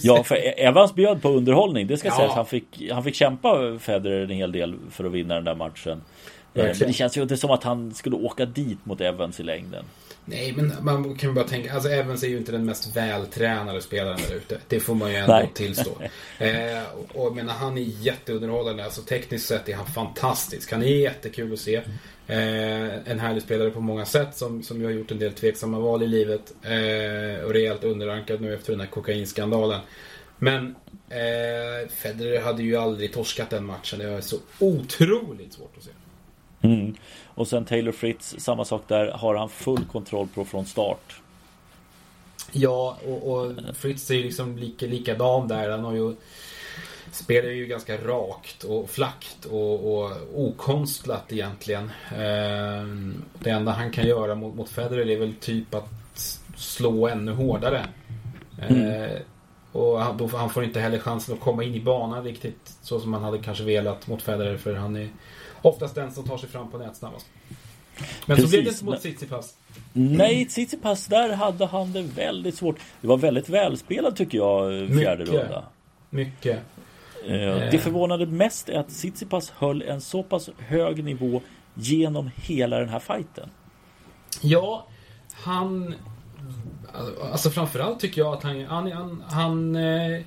Ja, för Evans bjöd på underhållning. Det ska Ja. sägas. Han fick, han fick kämpa Federer en hel del för att vinna den där matchen. Eh, Men Verkligen. det känns ju inte som att han skulle åka dit mot Evans i längden. Nej, men man kan ju bara tänka. Alltså Evans är ju inte den mest vältränade spelaren där ute. Det får man ju ändå Nej. tillstå. eh, och, och menar, han är jätteunderhållande. Alltså tekniskt sett är han fantastisk. Han är jättekul att se. Eh, en härlig spelare på många sätt som, som ju har gjort en del tveksamma val i livet. Eh, och rejält underrankad nu efter den här kokainskandalen. Men eh, Federer hade ju aldrig torskat den matchen. Det är så otroligt svårt att se. Mm. Och sen Taylor Fritz, samma sak där. Har han full kontroll på från start. Ja, och, och Fritz är ju liksom lika, likadan där. Han har ju spelar ju ganska rakt och flackt och, och okonstlat egentligen. Ehm, det enda han kan göra mot, mot Federer är väl typ att slå ännu hårdare. Ehm, och han, då, han får inte heller chansen att komma in i banan riktigt så som man hade kanske velat mot Federer för han är oftast den som tar sig fram på nät snabbast. Men så Precis, blev det inte mot Tsitsipas. Nej, Tsitsipas där hade han det väldigt svårt. Det var väldigt välspelad tycker jag, fjärde Mycket. runda. Mycket. Eh, Det förvånade mest är att Tsitsipas höll en så pass hög nivå genom hela den här fighten. Ja, han... Alltså framförallt tycker jag att han... Han, han, han, eh,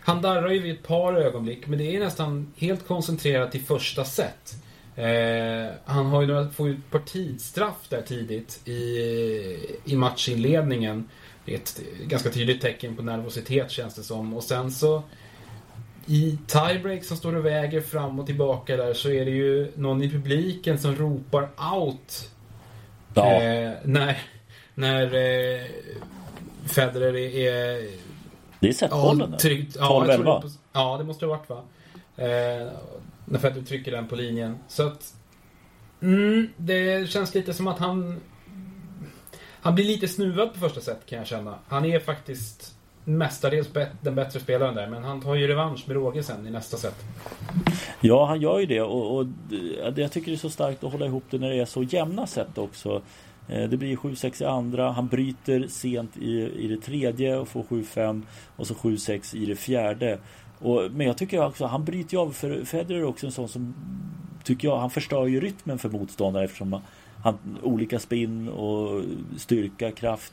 han darrar ju vid ett par ögonblick, men det är nästan helt koncentrerat till första set. Eh, han har ju några, får ju ett par tidsstraff där tidigt i, i matchinledningen. Det är ett ganska tydligt tecken på nervositet känns det som. Och sen så i tiebreak som står och väger fram och tillbaka där så är det ju någon i publiken som ropar out Ja, Eh, när när eh, Federer är... det är setbollen. ja, tryckt, ja, 12-11. jag tror det är på- ja, det måste det ha varit va? Eh, när Federer trycker den på linjen. Så att... Mm, det känns lite som att han... Han blir lite snuvad på första set kan jag känna. Han är faktiskt mestadels bet- den bättre spelaren där. Men han tar ju revansch med råge sen i nästa set. Ja, han gör ju det och, och det- jag tycker det är så starkt att hålla ihop det när det är så jämna set också. Eh, det blir 7-6 i andra. Han bryter sent i, i det tredje och får 7-5 och så 7-6 i det fjärde. Och, men jag tycker också, han bryter ju av för Federer är också en sån som tycker jag, han förstör ju rytmen för motståndare eftersom han olika spinn och styrka, kraft.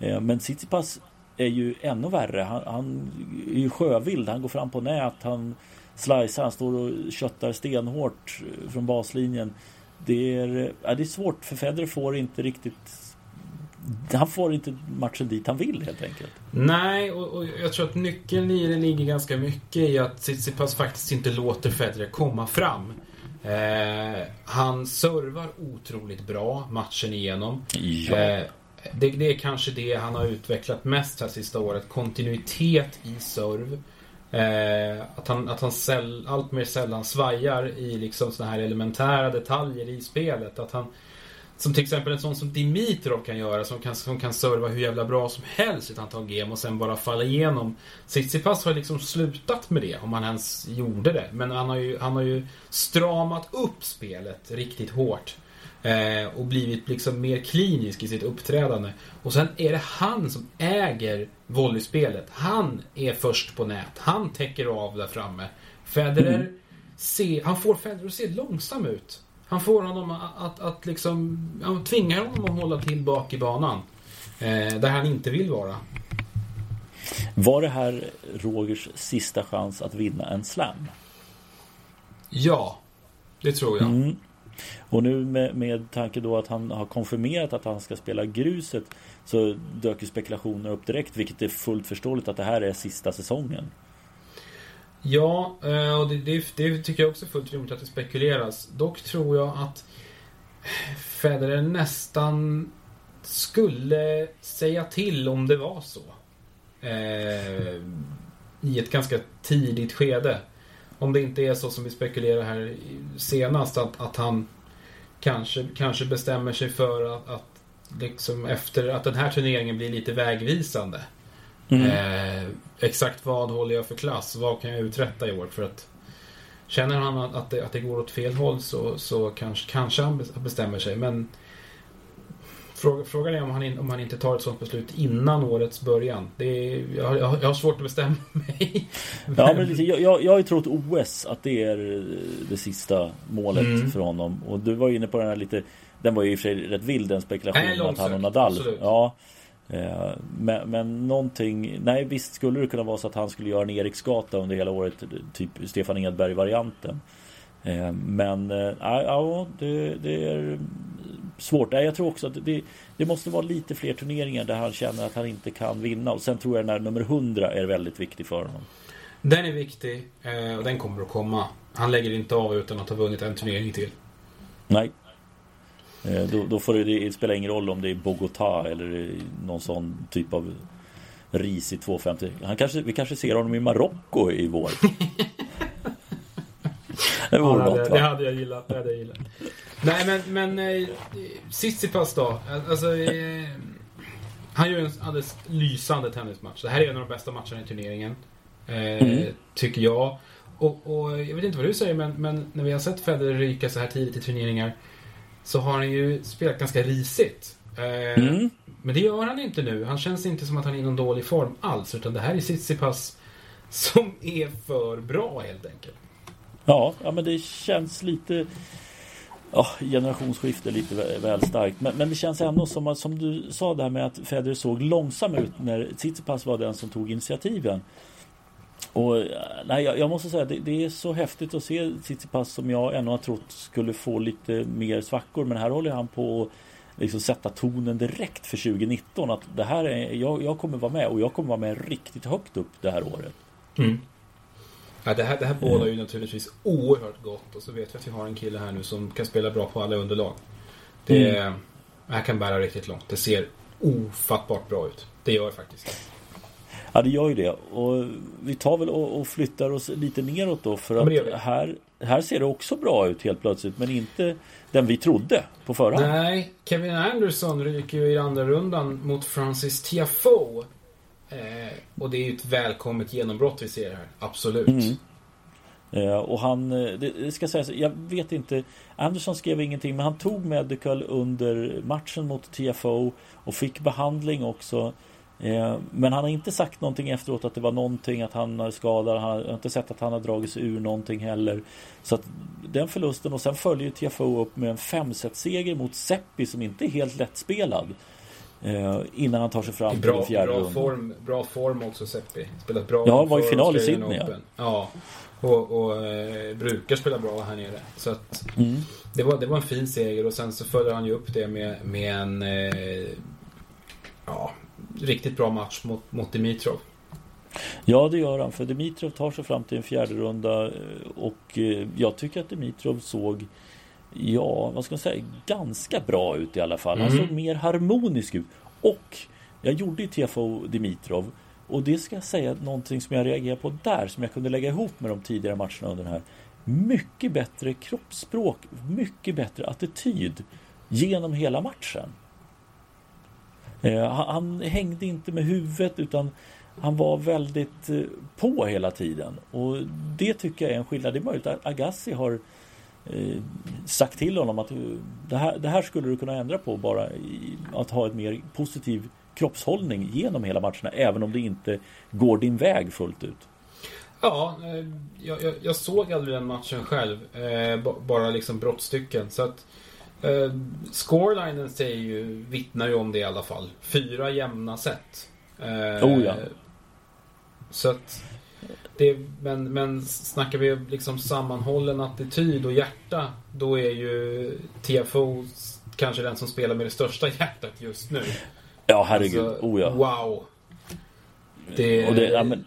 Eh, men Tsitsipas är ju ännu värre. Han, han är ju sjövild. Han går fram på nät. Han slicear. Han står och köttar stenhårt från baslinjen. Det är, ja, det är svårt för Federer får inte riktigt han får inte matchen dit han vill helt enkelt. Nej, och, och jag tror att nyckeln i det ligger ganska mycket i att Tsitsipas faktiskt inte låter Federer komma fram. Eh, han servar otroligt bra matchen igenom. Ja. Eh, det, det, är kanske det han har utvecklat mest här sista året. Kontinuitet i serv. Eh, att han, att han säll, allt mer sällan svajar i liksom såna här elementära detaljer i spelet. Att han, som till exempel en sån som Dimitrov kan göra som kan, som kan serva hur jävla bra som helst i ett antal game och sen bara falla igenom. Tsitsipas har liksom slutat med det om han ens gjorde det. Men han har ju, han har ju stramat upp spelet riktigt hårt. Eh, och blivit liksom mer klinisk i sitt uppträdande. Och sen är det han som äger volleyspelet. Han är först på nät. Han täcker av där framme. Federer, mm. se, han får Federer att se långsam ut. Han får honom att, att, att liksom... Han tvingar honom att hålla till bak i banan. Eh, där han inte vill vara. Var det här Rogers sista chans att vinna en slam? Ja, det tror jag. Mm. Och nu med, med tanke då att han har konfirmerat att han ska spela gruset så dök ju spekulationer upp direkt vilket är fullt förståeligt att det här är sista säsongen. Ja, eh, och det, det, det tycker jag också är fullt rimligt att det spekuleras. Dock tror jag att Federer nästan skulle säga till om det var så. Eh, I ett ganska tidigt skede. Om det inte är så som vi spekulerar här senast att, att han kanske, kanske bestämmer sig för att, att liksom efter att den här turneringen blir lite vägvisande. Mm. Eh, exakt vad håller jag för klass? Vad kan jag uträtta i år? För att Känner han att det, att det går åt fel håll så, så kanske, kanske han bestämmer sig. Men Frågan är om han, om han inte tar ett sånt beslut innan årets början. Det är, jag, jag, jag har svårt att bestämma mig. Ja, men jag, jag, jag har ju trott OS att det är det sista målet mm. för honom. Och du var inne på den här lite Den var ju i och för sig rätt vild den spekulationen att han och Nadal. Absolut. Ja. Eh, men, men någonting Nej visst skulle det kunna vara så att han skulle göra en Eriksgata under hela året Typ Stefan Edberg varianten eh, Men äh, ja, det, det är svårt. Jag tror också att det, det, måste vara lite fler turneringar där han känner att han inte kan vinna. Och sen tror jag när nummer 100 är väldigt viktig för honom. Den är viktig och den kommer att komma. Han lägger inte av utan att ha vunnit en turnering till. Nej, Eh, då, då, får det, det spela ingen roll om det är Bogotá eller någon sån typ av risig 250. Han kanske, vi kanske ser honom i Marocko i vår. det vore ja, något, det, va? det hade jag gillat. Det hade jag gillat. Nej men, men eh, Sissipas då. Alltså, eh, han gör en alldeles lysande tennismatch. Det här är en av de bästa matcherna i turneringen. Eh, mm. Tycker jag. Och, och, jag vet inte vad du säger men, men när vi har sett Federer ryka så här tidigt i turneringar så har han ju spelat ganska risigt. Eh, mm. Men det gör han inte nu. Han känns inte som att han är i någon dålig form alls. Utan det här är Tsitsipas som är för bra helt enkelt. Ja, ja men det känns lite... Ja, generationsskifte lite väl starkt. Men, men det känns ändå som att, som du sa där med att Federer såg långsam ut när Tsitsipas var den som tog initiativen. Och nej, jag, jag måste säga det, det, är så häftigt att se Tsitsipas som jag ännu har trott skulle få lite mer svackor. Men här håller han på att liksom sätta tonen direkt för 2019. Att det här är, jag, jag kommer vara med och jag kommer vara med riktigt högt upp det här året. Mm. Ja, det här, det här bådar ju naturligtvis oerhört gott. Och så vet vi att vi har en kille här nu som kan spela bra på alla underlag. Det, mm. det här kan bära riktigt långt. Det ser ofattbart bra ut. Det gör faktiskt. Ja det gör ju det och vi tar väl och, och flyttar oss lite neråt då för att här, här ser det också bra ut helt plötsligt men inte den vi trodde på förhand. Nej, Kevin Anderson ryker ju i andra rundan mot Francis Tiafoe. Eh, och det är ju ett välkommet genombrott vi ser här, absolut. Mm. Eh, och han, eh, det, det ska sägas, jag vet inte Anderson skrev ingenting men han tog medical under matchen mot TFO och fick behandling också. Eh, men han har inte sagt någonting efteråt att det var någonting att han är skadad. Han har inte sett att han har dragit sig ur någonting heller. Så att den förlusten och sen följer TFO upp med en 5 seger mot Seppi som inte är helt lättspelad. Eh, innan han tar sig fram bra, till fjärde bra form, bra form också Seppi. Spelat bra. Ja, var i final i Sydney. Ja. ja. Och, och eh, brukar spela bra här nere. Så att mm. det, var, det var en fin seger och sen så följer han ju upp det med, med en eh, ja, riktigt bra match mot, mot Dimitrov. Ja det gör han för Dimitrov tar sig fram till en fjärde runda eh, och eh, jag tycker att Dimitrov såg Ja, vad ska man säga, ganska bra ut i alla fall. Han mm. såg mer harmonisk ut. Och jag gjorde ju TFO Dimitrov och det ska jag säga någonting som jag reagerar på där som jag kunde lägga ihop med de tidigare matcherna under den här. Mycket bättre kroppsspråk, mycket bättre attityd genom hela matchen. Eh, han hängde inte med huvudet utan han var väldigt eh, på hela tiden. Och det tycker jag är en skillnad. Det är möjligt att Agassi har eh, sagt till honom att det här, det här skulle du kunna ändra på bara i, att ha ett mer positiv kroppshållning genom hela matcherna även om det inte går din väg fullt ut. Ja, jag, jag, jag såg aldrig den matchen själv. bara liksom brottstycken. Så att Eh, scorelinen säger ju, vittnar ju om det i alla fall. Fyra jämna set. Eh, oh ja. Så att det, men, men snackar vi liksom sammanhållen attityd och hjärta då är ju TFO kanske den som spelar med det största hjärtat just nu. Ja, herregud. Alltså, oh ja. Wow. Det... Och det, ja, men,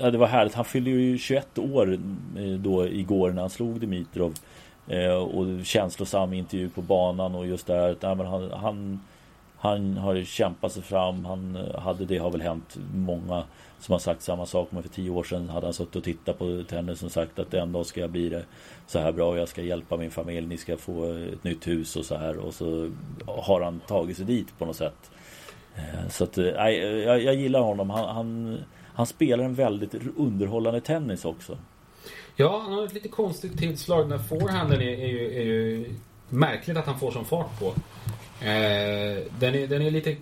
ja, det var härligt. Han fyllde ju 21 år eh, då igår när han slog Dimitrov. Eh, och känslosam intervju på banan och just det här att han, han, han har kämpat sig fram. Han eh, hade det har väl hänt många som har sagt samma sak. Men för tio år sedan hade han suttit och tittat på tennis och sagt att en dag ska jag bli det så här bra. Jag ska hjälpa min familj. Ni ska få ett nytt hus och så här. Och så har han tagit sig dit på något sätt. Eh, så att, eh, nej, jag, jag gillar honom. Han, han, han spelar en väldigt underhållande tennis också. Ja, han har ett lite konstigt tillslag. Den här forehanden är, är, ju, är ju märkligt att han får sån fart på. Eh, den, är, den är lite,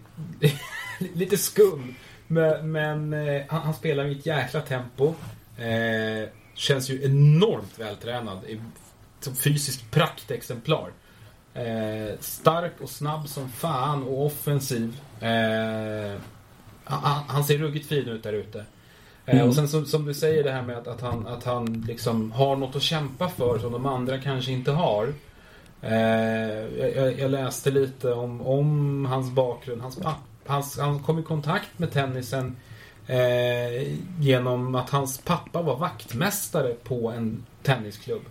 lite skum. Men, men eh, han, han, spelar i ett jäkla tempo. Eh, känns ju enormt vältränad. Som fysiskt praktexemplar. Eh, stark och snabb som fan och offensiv. Eh, han, han, ser ruggigt fin ut där ute. Mm. Och sen som, som, du säger det här med att, att han, att han liksom har något att kämpa för som de andra kanske inte har. Eh, jag, jag, läste lite om, om hans bakgrund. Hans hans, han kom i kontakt med tennisen eh, genom att hans pappa var vaktmästare på en tennisklubb.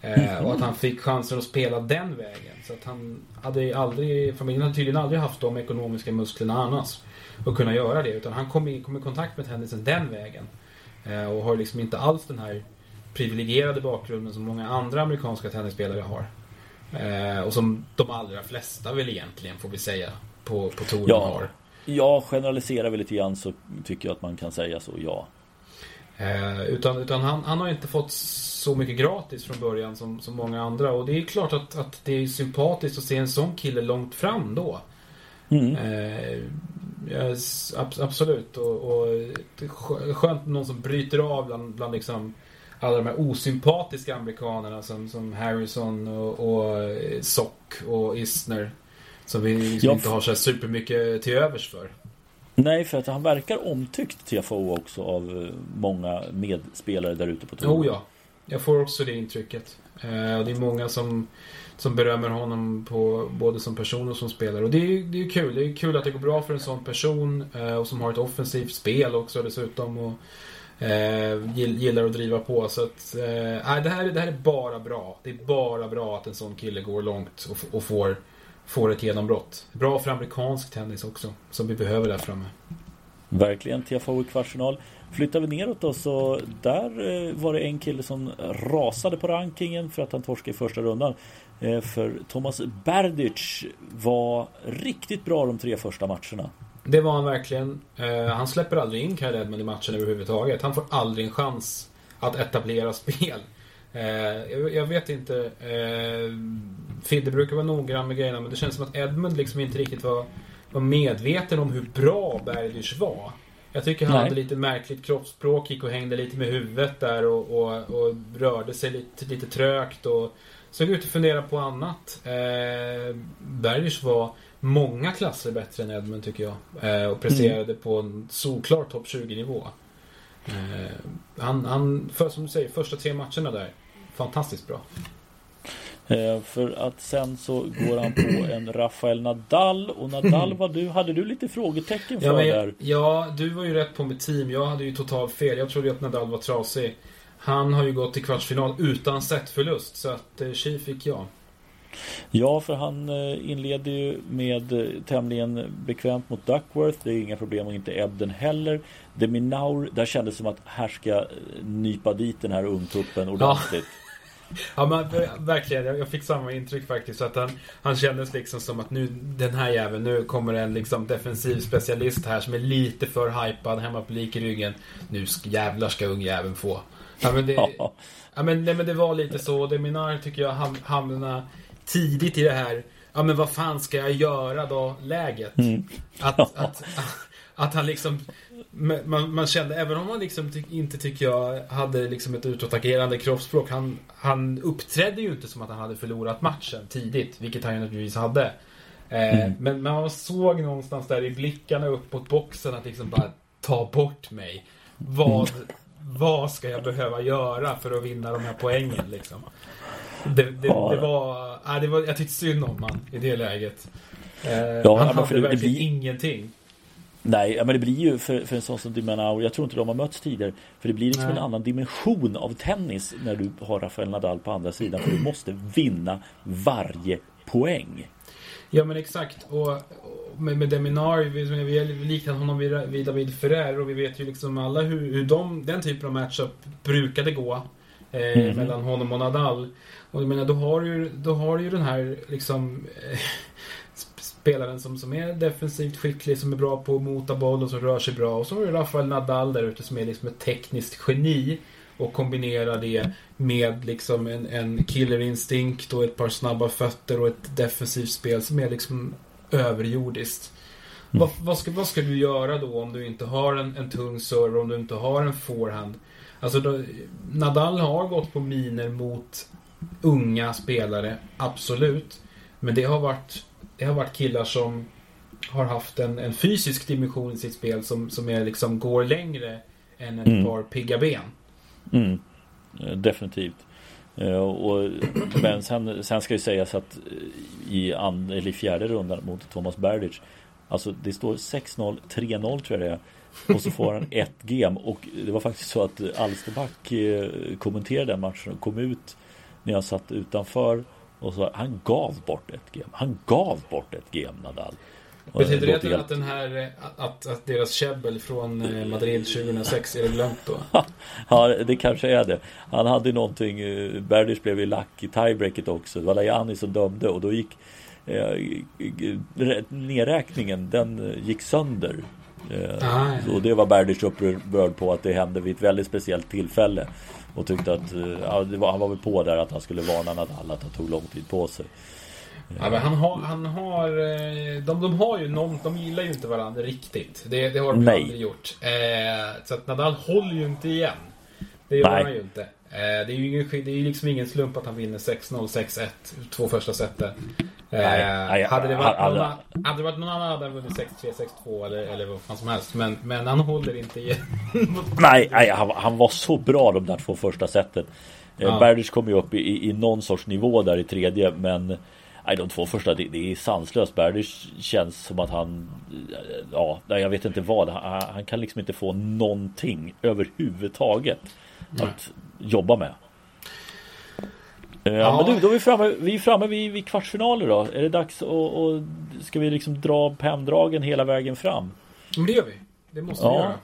Eh, och att han fick chansen att spela den vägen. Så att han hade aldrig, familjen hade tydligen aldrig haft de ekonomiska musklerna annars att kunna göra det. Utan han kom i, kom i kontakt med tennisen den vägen. Eh, och har liksom inte alls den här privilegierade bakgrunden som många andra amerikanska tennisspelare har. Eh, och som de allra flesta väl egentligen, får vi säga, på, på touren ja, har. Ja, generaliserar vi lite grann så tycker jag att man kan säga så, ja. Eh, utan utan han, han har inte fått så mycket gratis från början som, som många andra. Och det är klart att, att det är sympatiskt att se en sån kille långt fram då. Mm. Eh, Yes, absolut. Och, och skönt någon som bryter av bland, bland liksom alla de här osympatiska amerikanerna som, som Harrison och, och Sock och Isner. Som vi liksom ja, inte har så supermycket till övers för. Nej, för att han verkar omtyckt TFO också av eh, många medspelare där ute på touren. Oh ja, jag får också det intrycket. Eh, det är många som som berömmer honom på, både som person och som spelare. Och det är, det är kul. Det är kul att det går bra för en sån person eh, och som har ett offensivt spel också dessutom. Och, eh, gillar att driva på. Så att, eh, det, här, det här är bara bra. Det är bara bra att en sån kille går långt och, och får, får ett genombrott. Bra för amerikansk tennis också, som vi behöver där framme. Verkligen, TFO i kvartsfinal. Flyttar vi neråt då så där eh, var det en kille som rasade på rankingen för att han torskade i första rundan. Eh, för Thomas Berdic var riktigt bra de tre första matcherna. Det var han verkligen. Eh, han släpper aldrig in Kyle Edmund i matchen överhuvudtaget. Han får aldrig en chans att etablera spel. Eh, jag, jag, vet inte. Eh, Fidde brukar vara noggrann med grejerna men det känns som att Edmund liksom inte riktigt var, var medveten om hur bra Bergers var. Jag tycker han Nej. hade lite märkligt kroppsspråk, gick och hängde lite med huvudet där och, och, och rörde sig lite, lite trögt och såg ut att fundera på annat. Eh, Bergers var många klasser bättre än Edmund tycker jag. Eh, och presterade mm. på en solklar topp 20-nivå. Eh, han, han för, som du säger, första tre matcherna där, fantastiskt bra. Eh, för att sen så går han på en Rafael Nadal och Nadal var du, hade du lite frågetecken för ja, men, där? Ja, du var ju rätt på mitt team. Jag hade ju totalt fel. Jag trodde att Nadal var trasig. Han har ju gått till kvartsfinal utan setförlust så att eh, tji fick jag. Ja, för han eh, inleder ju med eh, tämligen bekvämt mot Duckworth. Det är inga problem och inte Ebden heller. Deminaur, där kändes det som att här ska nypa dit den här ungtuppen ordentligt. Ja. Ja men verkligen, jag fick samma intryck faktiskt. Så att han, han kändes liksom som att nu, den här jäveln, nu kommer en liksom defensiv specialist här som är lite för hypad, hemmapublik i ryggen. Nu jävlar ska ungjäveln få. Ja men det, ja, men, nej, men det var lite så. Deminar tycker jag hamnade tidigt i det här, ja men vad fan ska jag göra då, läget. Mm. Att, att, att, att han liksom man, man, kände, även om han liksom inte tycker jag hade liksom ett utåtagerande kroppsspråk. Han, han uppträdde ju inte som att han hade förlorat matchen tidigt, vilket han ju naturligtvis hade. Eh, mm. men man såg någonstans där i blickarna uppåt boxen att liksom bara ta bort mig. Vad, mm. vad ska jag behöva göra för att vinna de här poängen liksom? Det, det, ja. det var, äh, det var, jag tyckte synd om han i det läget. Eh, ja, han hade verkligen blir... ingenting. Nej, men det blir ju för, för en sån som Dimanau, jag tror inte de har mötts tidigare. För det blir liksom Nej. en annan dimension av tennis när du har Rafael Nadal på andra sidan. För du måste vinna varje poäng. Ja men exakt. Och, med, med Deminar, vi, vi har liknat honom vid, vid David Ferrer och vi vet ju liksom alla hur, hur de, den typen av matchup brukade gå. Eh, mm. Mellan honom och Nadal. Och jag menar, då har du, då har du ju den här liksom eh, spelaren som, som är defensivt skicklig, som är bra på att mota boll och som rör sig bra. Och så har du Rafael Nadal där ute som är liksom ett tekniskt geni. Och kombinera det med liksom en, en killerinstinkt och ett par snabba fötter och ett defensivt spel som är liksom överjordiskt. Mm. Vad, vad, ska, vad ska du göra då om du inte har en, en tung server, om du inte har en forehand? Alltså då, Nadal har gått på miner mot unga spelare, absolut. Men det har varit det har varit killar som har haft en, en fysisk dimension i sitt spel som, som är liksom går längre än ett mm. par pigga ben. Mm. Eh, definitivt. Uh, och, men sen, sen ska ju sägas att i, and, eller i fjärde rundan mot Thomas Berdych Alltså det står 6-0, 3-0 tror jag det är. Och så får han ett game och det var faktiskt så att Alsterback eh, kommenterade den matchen och kom ut när jag satt utanför och så han gav bort ett game. Han gav bort ett game Nadal. Betyder det helt... att den här att, att deras käbbel från eh, Madrid 2006 är det glömt då? ja, det kanske är det. Han hade någonting. Eh, Berdych blev ju lack i tiebreaket också. Det var Lajani som dömde och då gick eh, nedräkningen. Den gick sönder. Eh, ah. Och det var Berdych upprörd på att det hände vid ett väldigt speciellt tillfälle. Och tyckte att, eh, ja, var, han var väl på där att han skulle varna Nadal att han tog lång tid på sig. Ja, men han har, han har eh, de, de har ju någon, de gillar ju inte varandra riktigt. Det, det har de Nej. aldrig gjort. Eh, så att Nadal håller ju inte igen. Det gör Nej. han ju inte. Eh, det är ju ingen, det är liksom ingen slump att han vinner 6-0, 6-1, två första seten. Eh, hade, det varit någon, hade det varit någon annan hade han vunnit 6-3, 6-2 eller, eller vad fan som helst. Men, men han håller inte igen. nej, nej han, han, var så bra de där två första seten. Eh, ja. Berdych kom ju upp i, i någon sorts nivå där i tredje men Nej, de två första, det, det är sanslöst. Berdych känns som att han... Ja, jag vet inte vad. Han, han kan liksom inte få någonting överhuvudtaget att jobba med. Eh, ja. Men du, då är vi framme, vi är framme vid, vid kvartsfinaler då. Är det dags att och, ska vi liksom dra penndragen hela vägen fram? Men det gör vi. Det måste ja. vi göra.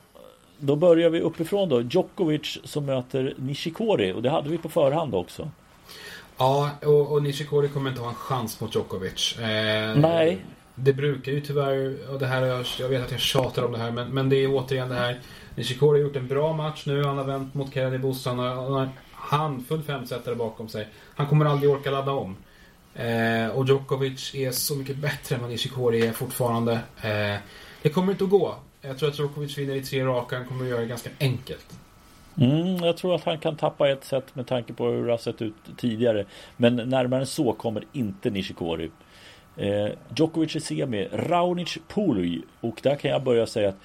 Då börjar vi uppifrån då. Djokovic som möter Nishikori och det hade vi på förhand också. Ja, och, och Nishikori kommer inte ha en chans mot Djokovic. Eh, Nej. Det brukar ju tyvärr, och det här, jag vet att jag tjatar om det här, men, men det är återigen det här Nishikori har gjort en bra match nu. Han har vänt mot Kennedy Bosse. Han har en handfull femsetare bakom sig. Han kommer aldrig orka ladda om. Eh, och Djokovic är så mycket bättre än vad Nishikori är fortfarande. Eh, det kommer inte att gå. Jag tror att Djokovic vinner i tre raka. Han kommer att göra det ganska enkelt. Mm, jag tror att han kan tappa ett set med tanke på hur det har sett ut tidigare. Men närmare än så kommer inte Nishikori. Eh, Djokovic i semi, Raonic Pului. Och där kan jag börja säga att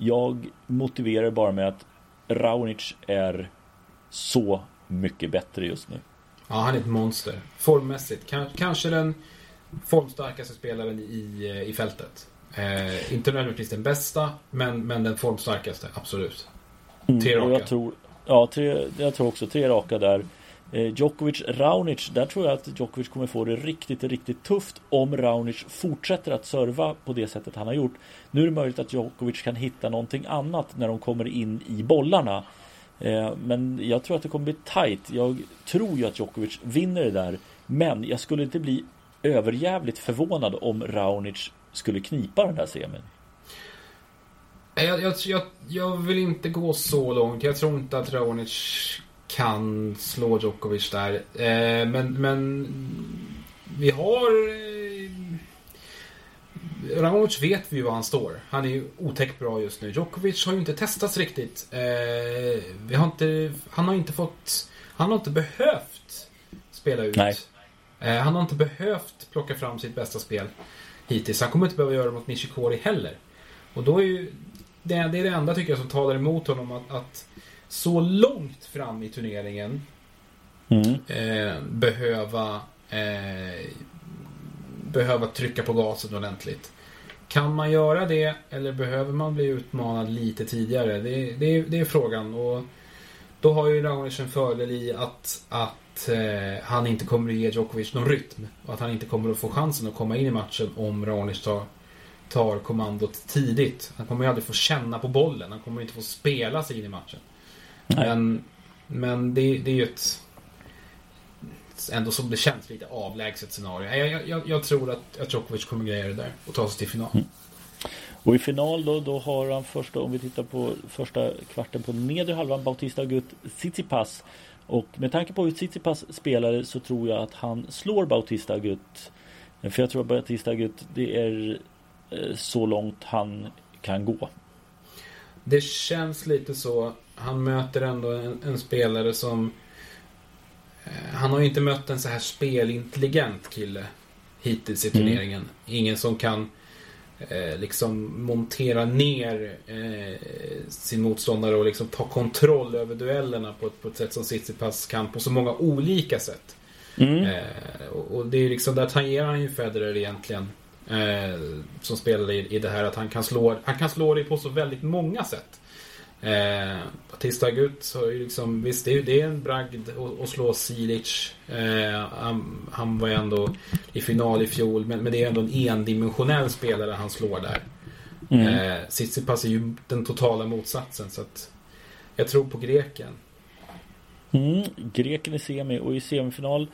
jag motiverar bara med att Raonic är så mycket bättre just nu. Ja, han är ett monster. Formmässigt. Kanske den formstarkaste spelaren i, i fältet. Eh, inte nödvändigtvis den bästa, men, men den formstarkaste. Absolut. Mm, tre raka. Jag tror, ja, tre, jag tror också tre raka där. Eh, Djokovic, Raonic, där tror jag att Djokovic kommer få det riktigt, riktigt tufft om Raonic fortsätter att serva på det sättet han har gjort. Nu är det möjligt att Djokovic kan hitta någonting annat när de kommer in i bollarna. Eh, men jag tror att det kommer bli tight. Jag tror ju att Djokovic vinner det där. Men jag skulle inte bli överjävligt förvånad om Raonic skulle knipa den här semin. Eh, jag, jag, jag, jag, vill inte gå så långt. Jag tror inte att Raonic kan slå Djokovic där. Eh, men, men vi har... Eh, Raonic vet vi ju var han står. Han är ju otäckt bra just nu. Djokovic har ju inte testats riktigt. Eh, vi har inte, han har inte fått... Han har inte behövt spela ut. Nej. Han har inte behövt plocka fram sitt bästa spel hittills. Han kommer inte behöva göra det mot Nishikori heller. Och då är ju... Det, det är det enda tycker jag som talar emot honom att, att så långt fram i turneringen mm. eh, behöva eh, behöva trycka på gasen ordentligt. Kan man göra det eller behöver man bli utmanad lite tidigare? Det, det, det är frågan. Och då har ju Raonic en fördel i att, att eh, han inte kommer att ge Djokovic någon rytm. Och att han inte kommer att få chansen att komma in i matchen om Raonic tar, tar kommandot tidigt. Han kommer ju aldrig få känna på bollen. Han kommer inte få spela sig in i matchen. Men, men det, det är ju ett ändå som det känns lite avlägset scenario. Jag, jag, jag tror att, att Djokovic kommer greja det där och ta sig till final. Mm. Och i final då, då har han första, om vi tittar på första kvarten på nedre halvan, Bautista Agut Tsitsipas. Och med tanke på hur Tsitsipas spelade så tror jag att han slår Bautista Agut. För jag tror att Bautista Agut, det är eh, så långt han kan gå. Det känns lite så. Han möter ändå en, en spelare som eh, han har ju inte mött en så här spelintelligent kille hittills i mm. turneringen. Mm. Ingen som kan eh, liksom montera ner eh, sin motståndare och liksom ta kontroll över duellerna på ett, på ett sätt som Tsitsipas kan på så många olika sätt. Mm. Eh, och, och, det är liksom, där tangerar han ju Federer egentligen. Eh, som spelar i, i det här att han kan slå, han kan slå dig på så väldigt många sätt. Eh, Batista Gut har ju liksom, visst det är, det är en bragd att, att slå Silic. Eh, han, han, var ju ändå i final i fjol, men, men det är ändå en endimensionell spelare han slår där. Mm. Eh, Tsitsipas är ju den totala motsatsen, så att jag tror på greken. Mm, greken i semi och i semifinal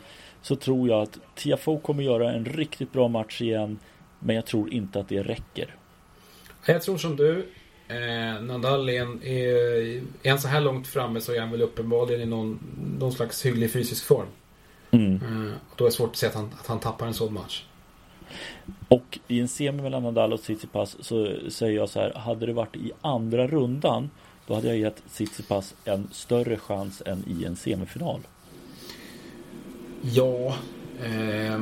så tror jag att Tiafoe kommer göra en riktigt bra match igen. Men jag tror inte att det räcker. Jag tror som du. Eh, Nadal är, en, är, är han så här långt framme så är han väl uppenbarligen i någon, någon slags hygglig fysisk form. Mm. Eh, och då är det svårt att se att han, att han tappar en sån match. Och i en semi mellan Nadal och Tsitsipas så säger jag så här. Hade det varit i andra rundan då hade jag gett Tsitsipas en större chans än i en semifinal. Ja. Eh,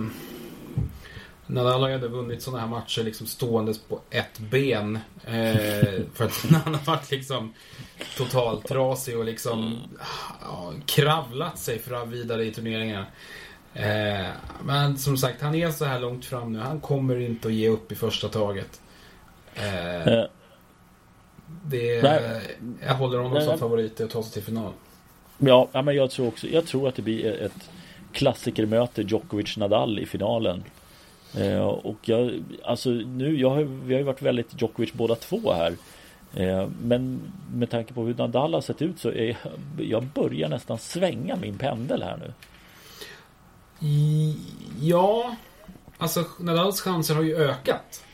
Nadal har ju ändå vunnit sådana här matcher liksom ståendes på ett ben. Eh, för att han har varit liksom totalt trasig och liksom ja, kravlat sig fram vidare i turneringarna. Eh, men som sagt, han är så här långt fram nu. Han kommer inte att ge upp i första taget. Eh, eh. det, jag håller honom som favorit att ta sig till final. Ja, men jag tror också. Jag tror att det blir ett klassikermöte Djokovic-Nadal i finalen. Eh, och jag, alltså nu, jag har, vi har ju varit väldigt Djokovic båda två här. Eh, men med tanke på hur Nadal har sett ut så är jag börjar nästan svänga min pendel här nu. Ja, alltså Nadals chanser har ju ökat.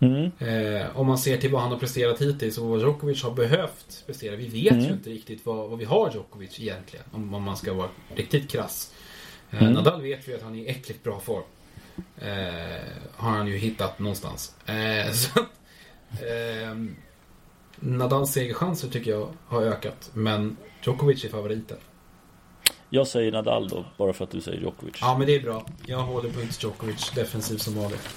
Mm. Eh, om man ser till vad han har presterat hittills och vad Djokovic har behövt prestera. Vi vet mm. ju inte riktigt vad, vad vi har Djokovic egentligen. Om, om man ska vara riktigt krass. Eh, mm. Nadal vet vi att han är i äckligt bra form. Eh, har han ju hittat någonstans. Eh, så, eh, Nadals segerchanser tycker jag har ökat. Men Djokovic är favoriten. Jag säger Nadal då, bara för att du säger Djokovic. Ja, men det är bra. Jag håller på Djokovic defensiv som vanligt.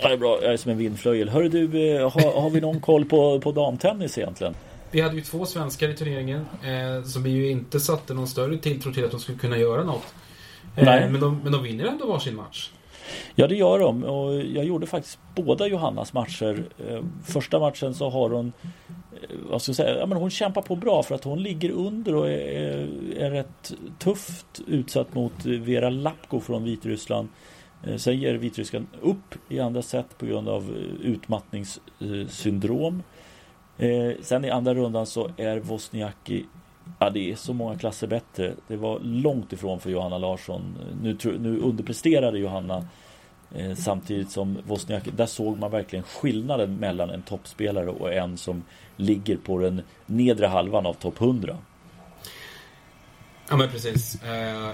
Ja, det är bra. Jag är som en vindflöjel. Hörru du, eh, har, har vi någon koll på, på damtennis egentligen? Vi hade ju två svenskar i turneringen eh, som vi ju inte satte någon större tilltro till att de skulle kunna göra något. Eh, men, de, men de vinner ändå varsin match. Ja det gör de och jag gjorde faktiskt båda Johannas matcher. Eh, första matchen så har hon eh, vad ska jag säga, ja, men hon kämpar på bra för att hon ligger under och är, är rätt tufft utsatt mot Vera Lapko från Vitryssland. Eh, sen ger Vitryssland upp i andra set på grund av utmattningssyndrom. Sen i andra rundan så är Wozniacki Ja, det är så många klasser bättre. Det var långt ifrån för Johanna Larsson. Nu, nu underpresterade Johanna eh, samtidigt som Wozniacki. Där såg man verkligen skillnaden mellan en toppspelare och en som ligger på den nedre halvan av topp 100. Ja men precis. Eh,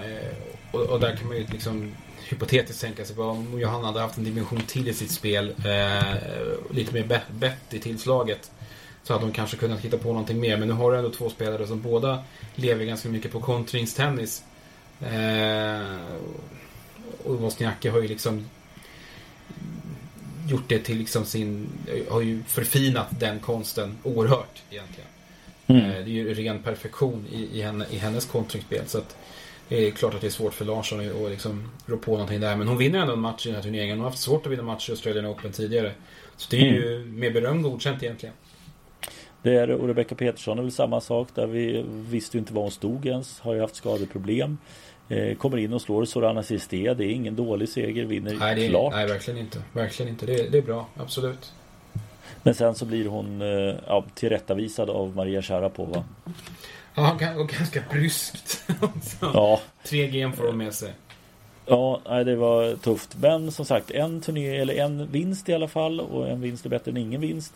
och, och, där kan man ju liksom hypotetiskt tänka sig om Johanna hade haft en dimension till i sitt spel. Eh, lite mer bett i tillslaget så hade de kanske kunnat hitta på någonting mer. Men nu har du ändå två spelare som båda lever ganska mycket på kontringstennis. Eh, och Wozniacki har ju liksom gjort det till liksom sin, har ju förfinat den konsten oerhört egentligen. Mm. Eh, det är ju ren perfektion i, i, henne, i hennes kontringsspel. Så att det är klart att det är svårt för Larsson att liksom rå på någonting där. Men hon vinner ändå en match i den här turneringen. Hon har haft svårt att vinna matcher i Australian Open tidigare. Så det är mm. ju med beröm godkänt egentligen. Det är och Rebecca Petersson är väl samma sak där vi visste inte var hon stod ens. Har ju haft skadeproblem. Eh, kommer in och slår Sorana Sisté. Det är ingen dålig seger. Vinner nej, det är, klart. Nej, verkligen inte. Verkligen inte. Det, det är bra. Absolut. Men sen så blir hon eh, ja, tillrättavisad av Maria Sharapova. Ja, och ganska bryskt. ja. Tre game får hon med sig. Ja, nej, det var tufft. Men som sagt, en turné eller en vinst i alla fall. Och en vinst är bättre än ingen vinst.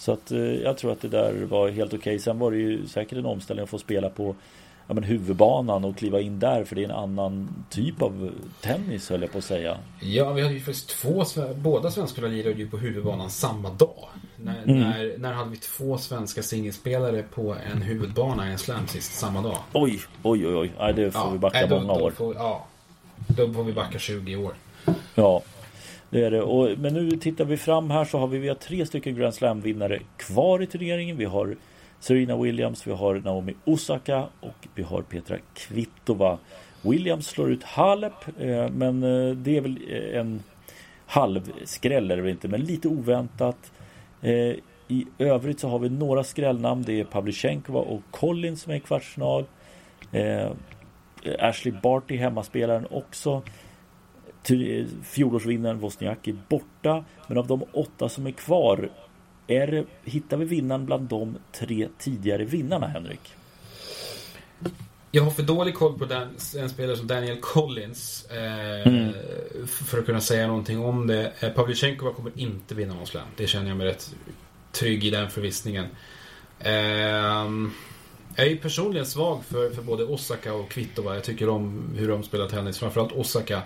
Så att eh, jag tror att det där var helt okej. Okay. Sen var det ju säkert en omställning att få spela på ja, men huvudbanan och kliva in där för det är en annan typ av tennis höll jag på att säga. Ja, vi hade ju faktiskt två, båda svenska lirade ju på huvudbanan samma dag. När, mm. när, när hade vi två svenska singelspelare på en huvudbana i en slam sist samma dag? Oj, oj, oj, oj. Nej, det får ja, vi backa då, många år. Får, ja, då får vi backa 20 år. Ja, det är det. Och, men nu tittar vi fram här så har vi, vi har tre stycken Grand Slam-vinnare kvar i turneringen. Vi har Serena Williams, vi har Naomi Osaka och vi har Petra Kvitova. Williams slår ut Halep, eh, men eh, det är väl eh, en en är det eller inte, men lite oväntat. Eh, I övrigt så har vi några skrällnamn. Det är Pavlychenkova och Collins som är i kvartsfinal. Eh, Ashley Barty, hemmaspelaren också. Fjolårsvinnaren Wozniacki borta. Men av de åtta som är kvar är hittar vi vinnaren bland de tre tidigare vinnarna, Henrik? Jag har för dålig koll på den, en spelare som Daniel Collins eh, mm. för att kunna säga någonting om det. Eh, Pavlychenkova kommer inte vinna någon slam. Det känner jag mig rätt trygg i den förvissningen. Eh, jag är personligen svag för, för både Osaka och Kvitova. Jag tycker om hur de spelar tennis. Framförallt Osaka.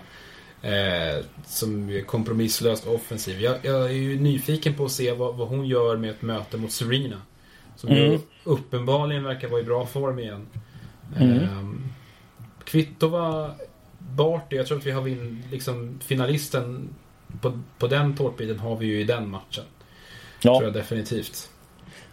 Eh, som är kompromisslöst offensiv. Jag, jag, är ju nyfiken på att se vad, vad, hon gör med ett möte mot Serena. Som mm. ju uppenbarligen verkar vara i bra form igen. Mm. Eh, Kvitova, Barty, jag tror att vi har vin, liksom finalisten på, på den tårtbiten har vi ju i den matchen. Ja. Tror jag definitivt.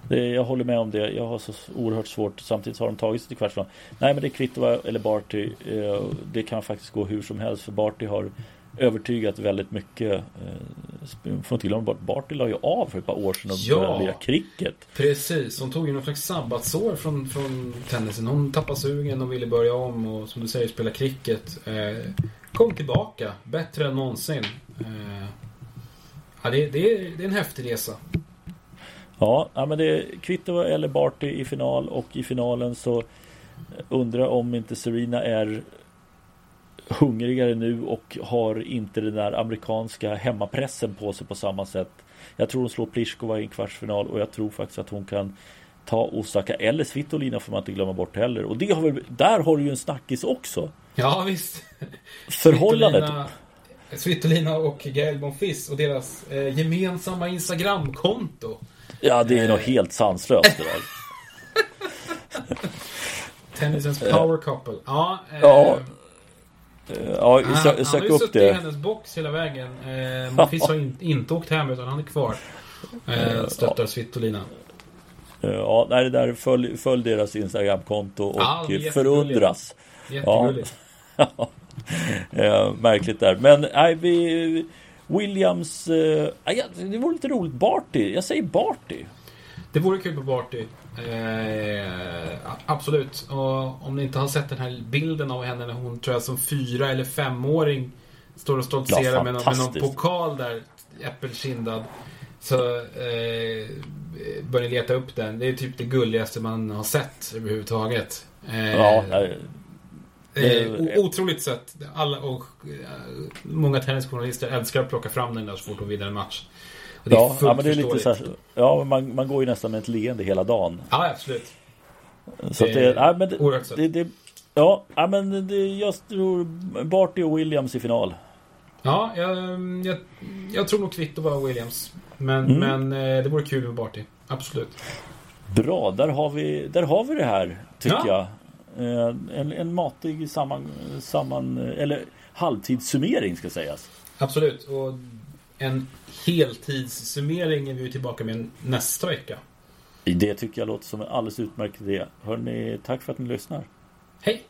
Jag håller med om det. Jag har så oerhört svårt. Samtidigt har de tagit sig till kvartsfinal. Nej men det är Kvitova eller Barty. Eh, det kan faktiskt gå hur som helst. För Barty har övertygat väldigt mycket. Eh, från till och med Barty la ju av för ett par år sedan och ja, började lira cricket. Precis, hon tog ju någon slags sabbatsår från, från tennisen. Hon tappade sugen och ville börja om och som du säger spela cricket. Eh, kom tillbaka, bättre än någonsin. ja, det, det, är, det är en häftig resa. Ja, men det är Kvitova eller Barty i final och i finalen så undrar om inte Serena är hungrigare nu och har inte den där amerikanska hemmapressen på sig på samma sätt. Jag tror hon slår Pliskova i en kvartsfinal och jag tror faktiskt att hon kan ta Osaka eller Svitolina får man inte glömma bort heller. Och det har väl, där har du ju en snackis också. Ja, visst. Förhållandet. Svitolina och Gael Bonfils och deras eh, gemensamma Instagramkonto. Ja, det är eh. nog helt sanslöst det där. Tennisens power couple. Ja. Eh, ja. Ja, han, sö han sök har ju upp suttit det. i hennes box hela vägen. Eh, Monfils har in, inte åkt hem utan han är kvar. Eh, stöttar Svitolina. Ja, nej, det där följ, följ deras Instagramkonto och Ja, förundras. Jättegulligt. Ja. ja, märkligt där. Men nej, vi... Williams... Eh, ja, det vore lite roligt. Barty. Jag säger Barty. Det vore kul på Barty. Eh, absolut. Och om ni inte har sett den här bilden av henne när hon tror jag som fyra eller femåring står och stoltserar Ja, med, någon, med någon pokal där äppelkindad. Så eh, bör ni leta upp den. Det är typ det gulligaste man har sett överhuvudtaget. Eh, Ja, Eh, otroligt sött. Alla, och, eh, många tennisjournalister älskar att plocka fram den där så fort de vinner en match. Och det är ja, fullt ja, men det är lite så här, Ja, man, man går ju nästan med ett leende hela dagen. Ja, absolut. Så det, Eh, nej, men det, oerhört sött. det, det, Ja, ja, men det, jag tror Barty och Williams i final. Ja, jag, jag, jag tror nog kvitto var Williams. Men, Mm. men eh, det vore kul med Barty. Absolut. Bra, där har vi, där har vi det här tycker Ja. jag. Eh, En, en matig samman, samman, eller halvtidssummering ska sägas. Absolut. Och en heltidssummering är vi tillbaka med nästa vecka. Det tycker jag låter som en alldeles utmärkt idé. Hörrni, tack för att ni lyssnar. Hej!